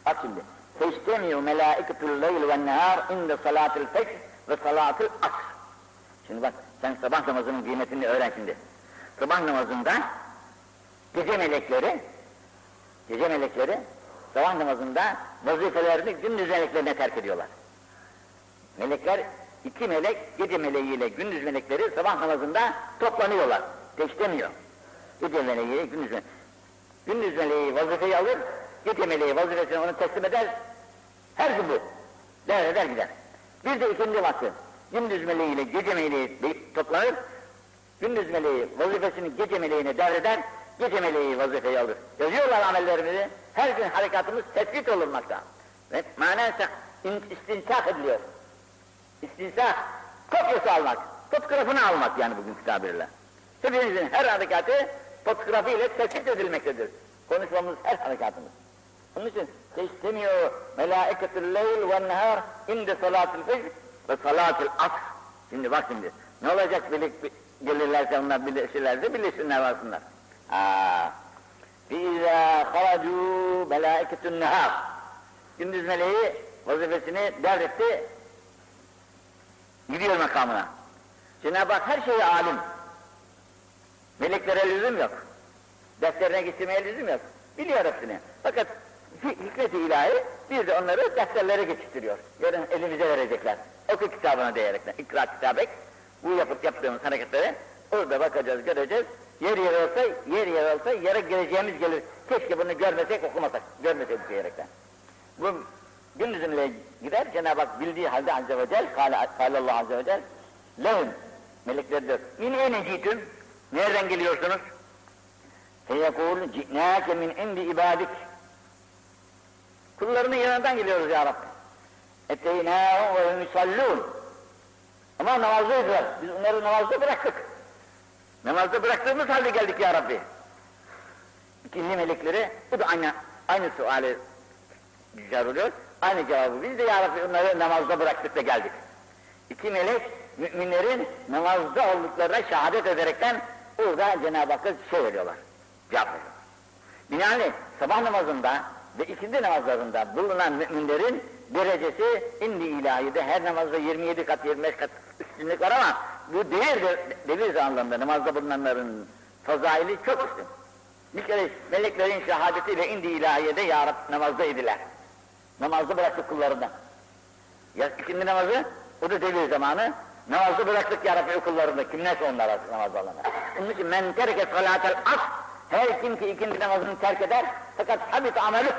Bak şimdi. Teştemiyu melâiketul leyl ve nehâr inde salâtil fecr ve salâtil asr. Şimdi bak sen sabah namazının kıymetini öğren şimdi. Sabah namazında gece melekleri gece melekleri sabah namazında vazifelerini gündüz meleklerine terk ediyorlar. Melekler iki melek gece meleğiyle gündüz melekleri sabah namazında toplanıyorlar. Teştemiyor. Gece meleği gündüz meleği. Gündüz meleği vazifeyi alır, gece meleği vazifesini onu teslim eder. Her gün bu. Der eder gider. Bir de ikindi vakti. Gündüz meleğiyle gece meleği toplanır. Gündüz meleği vazifesini gece meleğine devreder. Gece meleği vazifeyi alır. Yazıyorlar amellerimizi. Her gün harekatımız tespit olunmakta. Ve manen istinsak ediliyor. İstinsa, kopyası almak, fotoğrafını almak yani bugünkü tabirle. Hepimizin her harekatı fotoğrafı ile tespit edilmektedir. Konuşmamız her harekatımız. Onun için teştemiyor melaiketul leyl ve nehar inde salatil fecr ve salatil asr. Şimdi bak şimdi ne olacak birlik gelirlerse onlar birleşirlerse birleşsinler varsınlar. Aa. Fîzâ haracû melâiketun nehâr. Gündüz meleği vazifesini devretti, gidiyor makamına. Cenab-ı Hak her şeye alim. Meleklere lüzum yok. Defterine getirmeye lüzum yok. Biliyor hepsini. Fakat hikmet-i ilahi bir de onları defterlere geçiştiriyor. Yarın elimize verecekler. Oku kitabına diyerekten. İkra kitabek. Bu yapıp yaptığımız hareketleri orada bakacağız, göreceğiz. Yer yer olsa, yer yer olsa yere geleceğimiz gelir. Keşke bunu görmesek, okumasak, görmesek diyerekten. Bu gündüzünle gider, Cenab-ı Hak bildiği halde Azze ve Celle, Kâle Allah Azze ve Celle, lehum, melekler diyor, min ene citüm, nereden geliyorsunuz? Feyekûl, ci'nâke min indi ibadik. Kullarının yanından geliyoruz ya Rabbi. Eteynâhum ve yusallûn. Ama namazlıydılar, biz onları namazda bıraktık. Namazda bıraktığımız halde geldik ya Rabbi. İkinci melekleri, bu da aynı, aynı suali güzel oluyor. Aynı cevabı biz de ya onları namazda bıraktık da geldik. İki melek müminlerin namazda olduklarına şehadet ederekten orada Cenab-ı Hakk'a şey veriyorlar. Cevap veriyorlar. Binaenaleyh sabah namazında ve ikindi namazlarında bulunan müminlerin derecesi indi ilahide her namazda 27 kat 25 kat üstünlük var ama bu devir, devir anlamda namazda bulunanların fazaili çok üstün. Bir kere meleklerin şehadetiyle indi ilahiyede ya Rab namazda idiler. Namazda bıraktık kullarından. Ya ikindi namazı, o da devir zamanı. Namazda bıraktık ya Rabbi kullarında. Kim neyse onlar artık namazda olanlar. Onun için men terke salatel as, her kim ki ikindi namazını terk eder, fakat habit ameli.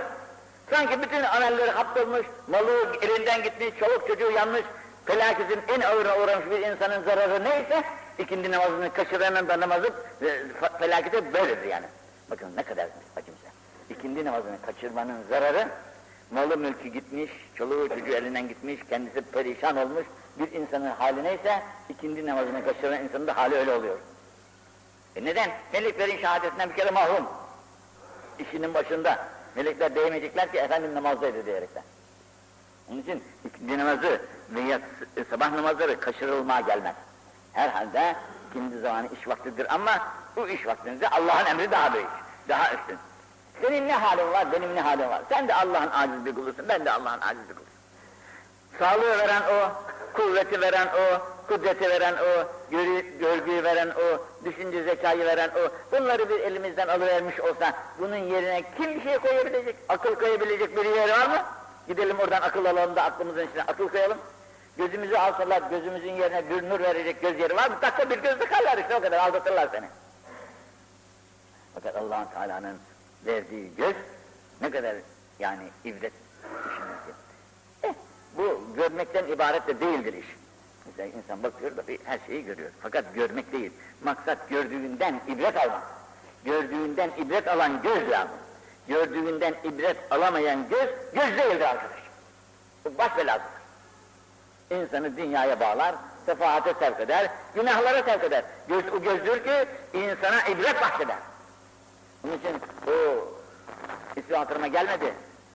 Sanki bütün amelleri hapsolmuş, malı elinden gitmiş, çoluk çocuğu yanmış, felaketin en ağırına uğramış bir insanın zararı neyse, ikindi namazını kaçıranın da namazı e, felakete böyledir yani. Bakın ne kadar acımsa. İkindi namazını kaçırmanın zararı, malı mülkü gitmiş, çoluğu çocuğu elinden gitmiş, kendisi perişan olmuş bir insanın hali neyse, ikindi namazını kaçıran insanın da hali öyle oluyor. E neden? Meleklerin şehadetinden bir kere mahrum. İşinin başında. Melekler değmeyecekler ki efendim namazdaydı diyerekten. Onun için ikindi namazı ve yats- sabah namazları kaçırılmaya gelmez. Herhalde ikindi zamanı iş vaktidir ama bu iş vaktinde Allah'ın emri daha büyük, daha üstün. Senin ne halin var, benim ne halim var. Sen de Allah'ın aciz bir kulusun, ben de Allah'ın aciz bir kuluyum. Sağlığı veren o, kuvveti veren o, kudreti veren o, görü, görgüyü veren o, düşünce zekayı veren o. Bunları bir elimizden alıvermiş olsa bunun yerine kim bir şey koyabilecek? Akıl koyabilecek bir yer var mı? Gidelim oradan akıl alalım da aklımızın içine akıl koyalım. Gözümüzü alsalar gözümüzün yerine bir nur verecek göz yeri var mı? Dakika bir göz tıkarlar işte o kadar aldatırlar seni. Fakat allah Teala'nın verdiği göz ne kadar yani ibret düşünmesi. Eh, bu görmekten ibaret de değildir iş. Mesela insan bakıyor da bir her şeyi görüyor. Fakat görmek değil. Maksat gördüğünden ibret almak. Gördüğünden ibret alan göz lazım. Gördüğünden ibret alamayan göz, göz değildir arkadaş. Bu baş belasıdır. İnsanı dünyaya bağlar, sefahate sevk eder, günahlara sevk eder. Göz o gözdür ki insana ibret bahşeder. Onun için o ismi hatırıma gelmedi.